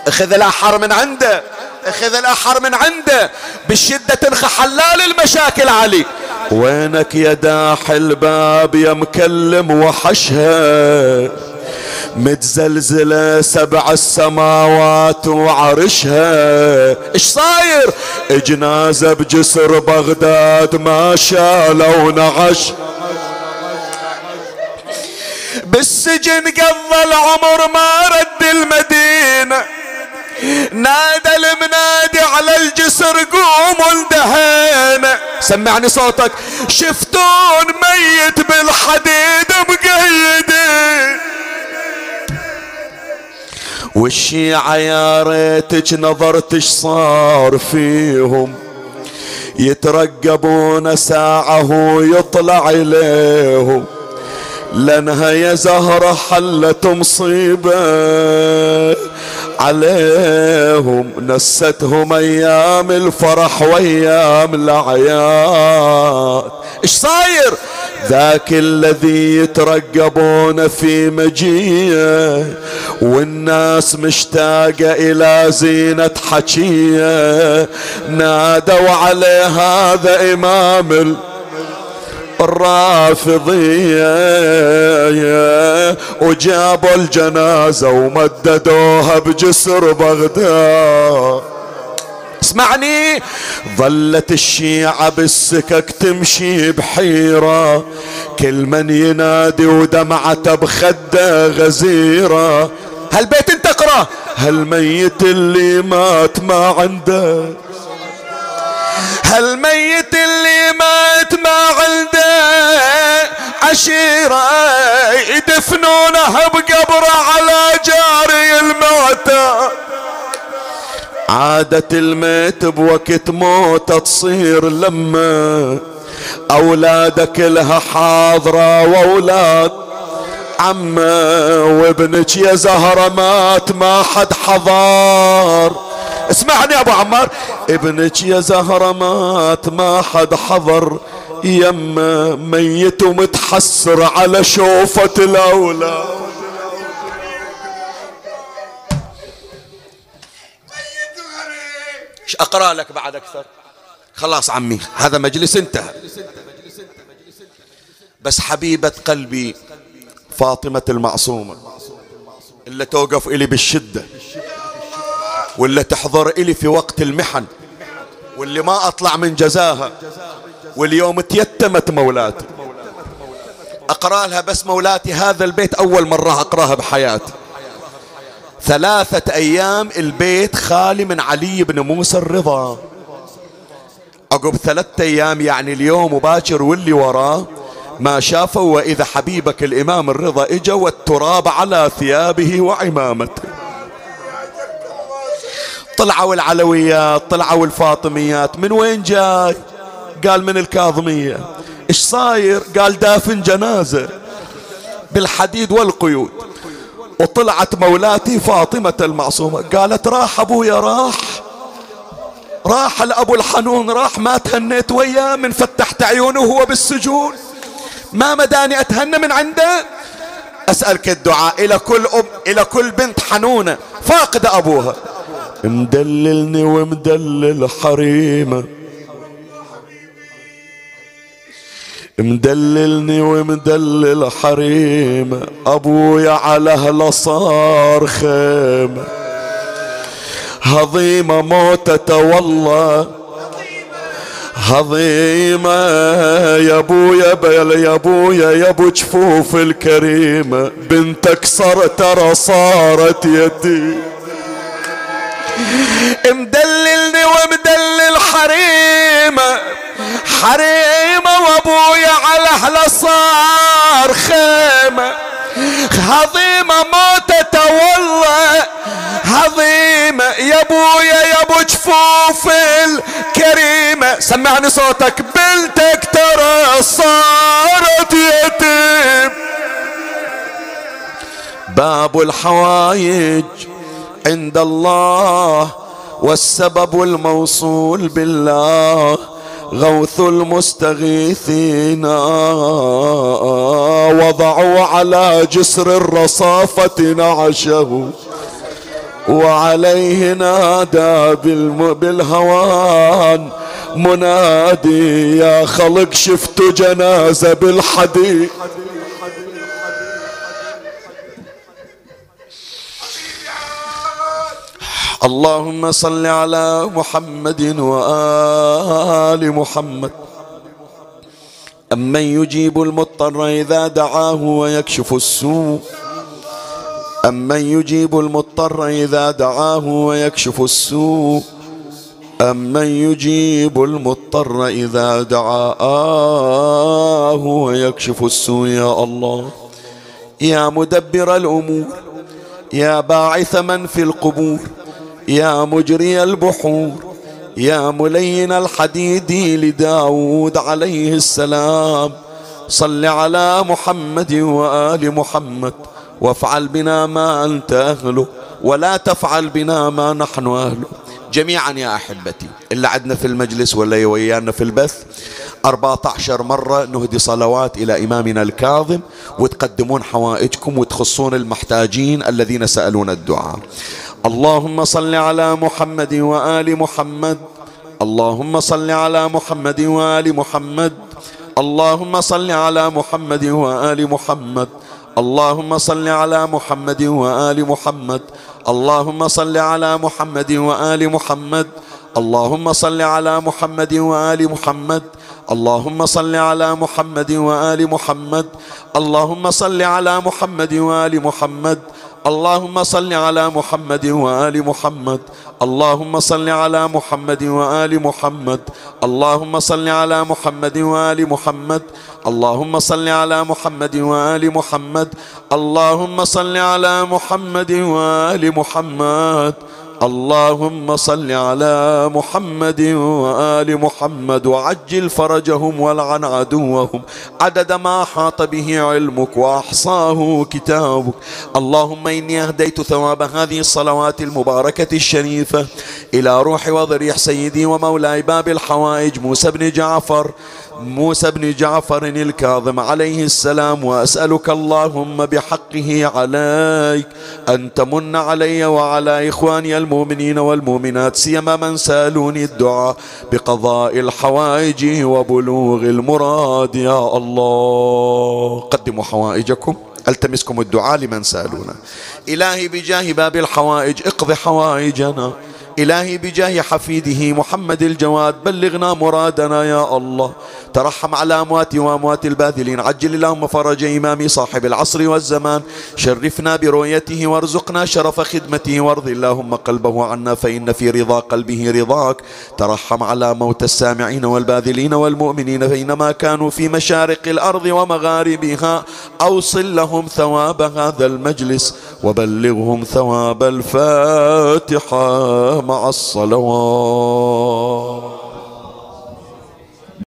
أخذ الأحر من عنده أخذ الأحر من عنده بالشدة تنخى حلال المشاكل علي. وينك يا داح الباب يا مكلم وحشها؟ متزلزلة سبع السماوات وعرشها. إيش صاير؟ جنازة بجسر بغداد ما شالوا نعش. بالسجن قضى العمر ما رد المدينة. نادى المنادي على الجسر قوموا اندهينا. سمعني صوتك. شفتون ميت بالحديد مقيدين. والشيعة يا ريتك نظرت صار فيهم. يترقبون ساعة ويطلع إليهم. لانها يا زهرة حلت مصيبة. عليهم نستهم أيام الفرح وأيام الأعياد. إيش صاير؟ ذاك الذي يترقبون في مجيه والناس مشتاقة إلى زينة حكية. نادوا عليه هذا إمام الرافضية وجابوا الجنازة ومددوها بجسر بغداد. اسمعني ظلت الشيعة بالسكك تمشي بحيرة. كل من ينادي ودمعته بخده غزيرة. هالبيت انت اقرأ. هالميت اللي مات ما عنده. هالميت اللي مات ما عنده عشيرة يدفنونه بقبره على جاري الموتى. عادة الميت بوقت موته تصير لما أولادك لها حاضرة وأولاد. عمه وابنك يا زهرة مات ما حد حضار اسمعني يا أبو عمار. ابنك يا زهرة مات ما حد حضر. يما ميت ومتحسر على شوفة الاولاد إيش أقرأ لك بعد أكثر؟ خلاص عمي هذا مجلس انتهى بس حبيبة قلبي فاطمة المعصومة اللي توقف إلي بالشدة. واللي تحضر إلي في وقت المحن واللي ما أطلع من جزاها واليوم تيتمت مولاتي. أقرأ لها بس مولاتي هذا البيت أول مرة أقرأها بحياتي. ثلاثة أيام البيت خالي من علي بن موسى الرضا. عقب ثلاثة أيام يعني اليوم مباشر واللي وراه. ما شافوا وإذا حبيبك الإمام الرضا إجا والتراب على ثيابه وعمامته. طلعوا العلويات طلعوا الفاطميات من وين جاي؟ قال من الكاظمية. إيش صاير؟ قال دافن جنازة بالحديد والقيود. وطلعت مولاتي فاطمة المعصومة. قالت راح ابويا راح. راح الأبو الحنون راح ما تهنيت وياه من فتحت عيونه وهو بالسجون. ما مداني أتهنى من عنده. أسألك الدعاء إلى كل أم إلى كل بنت حنونة فاقدة أبوها. مدللني ومدلل حريمة. مدللني ومدلل حريمة. أبويا على هلا صار خيمة. هضيمة موتة والله. هضيمة يا أبويا يا أبويا يا أبو جفوف الكريمة. بنتك صار ترى صارت يتيم مدللني ومدلل حريمة حريمة وأبويا على اهله صار خيمة. هضيمة موتة والله هضيمة يا أبويا يا أبو جفوف الكريمة. سمعني صوتك بنتك ترى صارت يتيم. باب الحوايج عند الله والسبب الموصول بالله غوث المستغيثين. وضعوا على جسر الرصافة نعشه وعليه نادى بالهوان. منادي يا خلق شفت جنازة بالحديد. اللهم صل على محمد وآل محمد. أمن يجيب المضطر إذا دعاه ويكشف السوء. أمن يجيب المضطر إذا دعاه ويكشف السوء. أمن يجيب المضطر إذا دعاه ويكشف السوء. يا الله يا مدبر الأمور يا باعث من في القبور. يا مجري البحور يا ملين الحديد لداود عليه السلام. صل على محمد وآل محمد وافعل بنا ما أنت أهله ولا تفعل بنا ما نحن أهله. جميعا يا أحبتي اللي عدنا في المجلس ولا ويانا في البث 14 مرة نهدي صلوات إلى إمامنا الكاظم وتقدمون حوائجكم وتخصون المحتاجين الذين سألون الدعاء. اللهم صل على محمد وآل محمد. اللهم صل على محمد وآل محمد. اللهم صل على محمد وآل محمد. اللهم صل على محمد وآل محمد. اللهم صل على محمد وآل محمد. اللهم صل على محمد وآل محمد. اللهم صل على محمد وآل محمد. اللهم صل على محمد وآل محمد. اللهم صل على محمد وآل محمد. اللهم صل على محمد وآل محمد. اللهم صل على محمد وآل محمد. اللهم صل على محمد وآل محمد. اللهم صل على محمد وآل محمد. اللهم صل على محمد وآل محمد وعجل فرجهم والعن عدوهم. عدد ما حاط به علمك وأحصاه كتابك. اللهم إني أهديت ثواب هذه الصلوات المباركة الشريفة إلى روح وضريح سيدي ومولاي باب الحوائج موسى بن جعفر. موسى بن جعفر الكاظم عليه السلام وأسألك اللهم بحقه عليك أن تمن علي وعلى إخواني المؤمنين والمؤمنات سيما من سألوني الدعاء بقضاء الحوائج وبلوغ المراد. يا الله قدموا حوائجكم ألتمسكم الدعاء لمن سألونا. إلهي بجاه باب الحوائج اقض حوائجنا. إلهي بجاه حفيده محمد الجواد بلغنا مرادنا يا الله. ترحم على أمواتي وأموات الباذلين. عجل اللهم فرج إمامي صاحب العصر والزمان. شرفنا برؤيته وارزقنا شرف خدمته. وارض اللهم قلبه عنا فإن في رضا قلبه رضاك. ترحم على موت السامعين والباذلين والمؤمنين. فإنما كانوا في مشارق الأرض ومغاربها. أوصل لهم ثواب هذا المجلس وبلغهم ثواب الفاتحة. مع الصلوات.